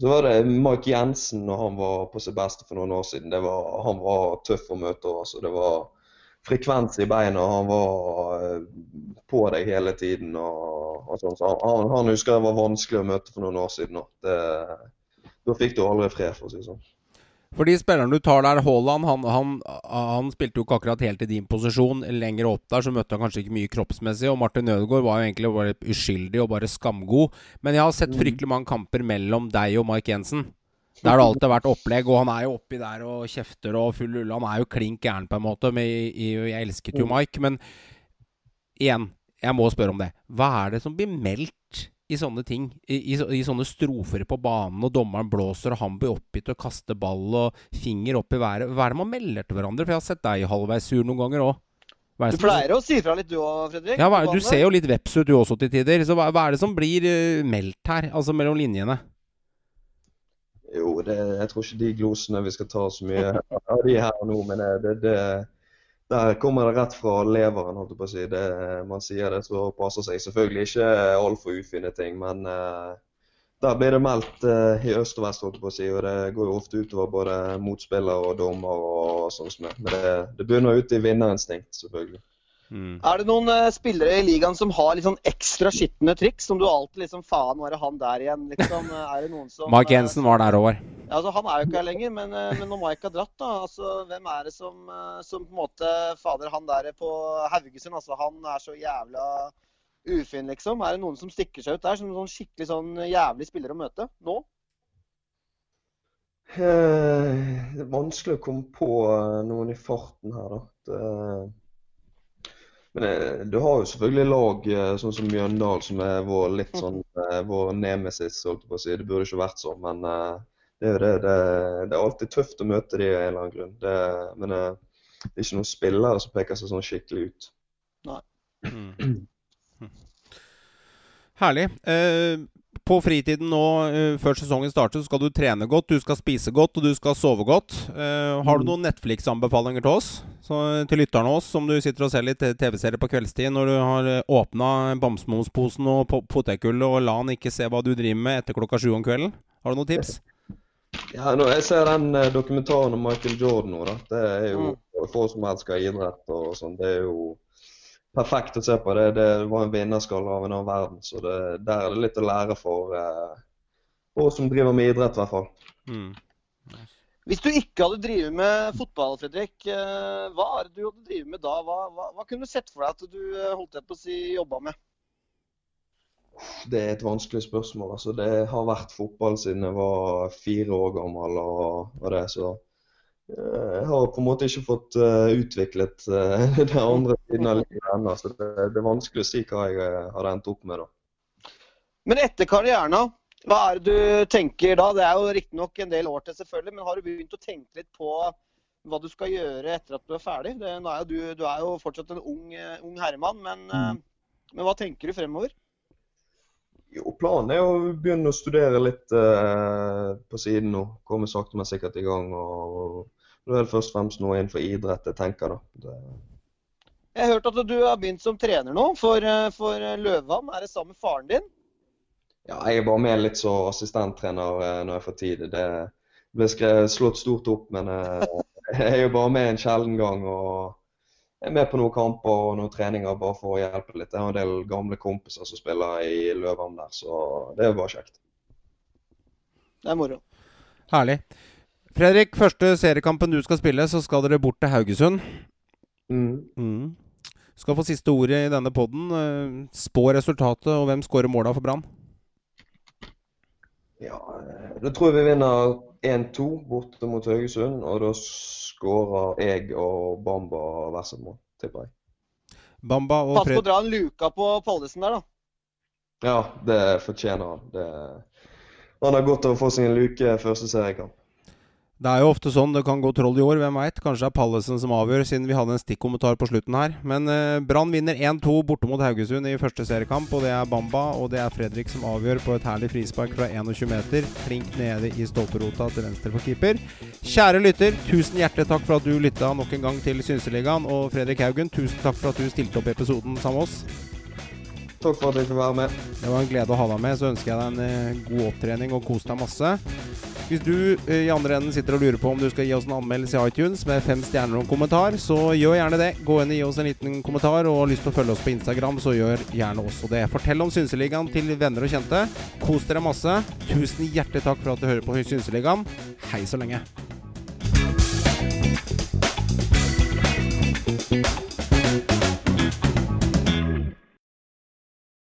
så var det Mike Jensen når han var på sitt beste for noen år siden. Var, han var tøff å møte. Altså. Det var frekvens i beina. Han var eh, på deg hele tiden. Og, og sånn. så han, han, husker det var vanskelig å møte for noen år siden. Det, da fikk du aldri fred, for å si det sånn. For spilleren du tar der, Haaland, han, han, han, spilte jo ikke akkurat helt i din posisjon. Lenger opp der så møtte han kanskje ikke mye kroppsmessig. Og Martin Ødegaard var jo egentlig bare uskyldig og bare skamgod. Men jeg har sett mm. fryktelig mange kamper mellom deg og Mike Jensen. Der har det alltid vært opplegg, og han er jo oppi der og kjefter og full ulle. Han er jo klink gæren, på en måte. Men jeg, jeg elsket jo mm. Mike. Men igjen, jeg må spørre om det. Hva er det som blir meldt i sånne ting. I, i, I, sånne strofer på banen, og dommeren blåser, og han blir oppgitt og kaster ball og finger opp i været. Hva er det man melder til hverandre? For jeg har sett deg halvveis sur noen ganger òg. Du pleier å si fra litt du òg, Fredrik? Ja, du ser jo litt veps ut du også til tider. Så hva, hva er det som blir uh, meldt her, altså mellom linjene? Jo, det, jeg tror ikke de glosene vi skal ta så mye av de her nå, men det, det der kommer det rett fra leveren, holdt jeg på å si. Det, man sier det så passer seg. Selvfølgelig ikke altfor ufine ting, men uh, der blir det meldt uh, i øst og vest, holdt jeg på å si. Og det går jo ofte utover både motspillere og dommer og sånn som det. Men det, det begynner ut i vinnerinstinkt, selvfølgelig. Mm. Er det noen uh, spillere i ligaen som har litt sånn ekstra skitne triks? Som du alltid liksom Faen, var det han der igjen? Liksom, er det noen som Mark Jensen var der òg. Ja, altså, han er jo ikke her lenger, men, uh, men når Mike har dratt, da altså, Hvem er det som, uh, som på en måte Fader, han der på Haugesund, altså, han er så jævla ufin, liksom. Er det noen som stikker seg ut der som sånn skikkelig sånn jævlig spiller å møte nå? det er vanskelig å komme på noen i farten her, da. Det men eh, du har jo selvfølgelig lag eh, sånn som Mjøndal, som er vår litt mm. sånn eh, vår nemesis, holdt jeg på å si. Det burde ikke vært sånn, men det er jo det. Det, det er alltid tøft å møte de av en eller annen grunn. Det, men det er ikke noen spillere som peker seg sånn skikkelig ut. Nei. Mm. *clears throat* Herlig. Eh, på fritiden nå, uh, før sesongen starter, så skal du trene godt, du skal spise godt og du skal sove godt. Uh, har du mm. noen Netflix-anbefalinger til oss? Så, til lytterne oss, som du sitter og ser litt TV-serier på kveldstid når du har åpna bamsemumsposen og potetgullet og la han ikke se hva du driver med etter klokka sju om kvelden? Har du noen tips? *laughs* Ja, nå, Jeg ser den dokumentaren om Michael Jordan nå. da. Det er jo mm. oss som elsker idrett og sånn. Det er jo perfekt å se på. Det, det var en vinnerskalle av en annen verden. Så det, der er det litt å lære for, eh, oss som driver med idrett, i hvert fall. Mm. Hvis du ikke hadde drevet med fotball, Fredrik, eh, hva er det du hadde drevet med da? Hva, hva, hva kunne du sett for deg at du holdt holdt på å si jobba med? Det er et vanskelig spørsmål. Altså, det har vært fotball siden jeg var fire år gammel. og, og det, så Eh, jeg har på en måte ikke fått uh, utviklet uh, *laughs* den andre siden av livet ennå. Så det, det, er vanskelig å si hva jeg har endt opp med. da. Men etter karrieren, hva er det du tenker da? Det er jo riktignok en del år til, selvfølgelig, men har du begynt å tenke litt på hva du skal gjøre etter at du er ferdig? Det, er du, du, er jo fortsatt en ung, ung herremann, men, mm. men, hva tenker du fremover? Jo, Planen er å begynne å studere litt eh, på siden nå. Komme sakte, men sikkert i gang. og det er først og fremst noe innenfor idrett jeg tenker, da. Det... Jeg har hørt at du har begynt som trener nå for, eh, for Løvvann. Er det sammen med faren din? Ja, jeg er bare med litt som assistenttrener eh, når jeg får tid. Det ble skrevet, slått stort opp, men eh, *laughs* jeg er jo bare med en sjelden gang. og er med på noen kamper og noen treninger bare for å hjelpe litt. Jeg har en del gamle kompiser som spiller i Løvene der, så det er bare kjekt. Det er moro. Herlig. Fredrik, første seriekampen du skal spille, så skal dere bort til Haugesund. Mm. Mm. Skal få siste ordet i denne poden. Eh, spå resultatet, og hvem skårer måla for Brann? Ja, da tror jeg vi vinner 1-2 borte mot Haugesund, og da skårer jeg og Bamba hver sitt mål, tipper jeg. Bamba og Pass på å dra en luka på Pallesen der, da. Ja, det fortjener han. Det... Han har godt av å få seg en luke første seriekamp. Det er jo ofte sånn det kan gå troll i år, hvem veit. Kanskje det er Pallesen som avgjør, siden vi hadde en stikkommentar på slutten her. Men eh, Brann vinner 1-2 borte mot Haugesund i første seriekamp. Og det er Bamba og det er Fredrik som avgjør på et herlig frispark fra 21 meter. Klink nede i stolperota til venstre for keeper. Kjære lytter, tusen hjertelig takk for at du lytta nok en gang til Synseligaen. Og Fredrik Haugen, tusen takk for at du stilte opp i episoden sammen med oss. Takk for at jeg fikk være med. Det var en glede å ha deg med. Så ønsker jeg deg en eh, god opptrening og kos deg masse. Hvis du eh, i andre enden sitter og lurer på om du skal gi oss en anmeldelse i iTunes med fem stjerner og en kommentar, så gjør gjerne det. Gå inn og gi oss en liten kommentar, og har lyst til å følge oss på Instagram, så gjør gjerne også det. Fortell om Synseligaen til venner og kjente. Kos dere masse. Tusen hjertelig takk for at du hører på Synseligaen. Hei så lenge.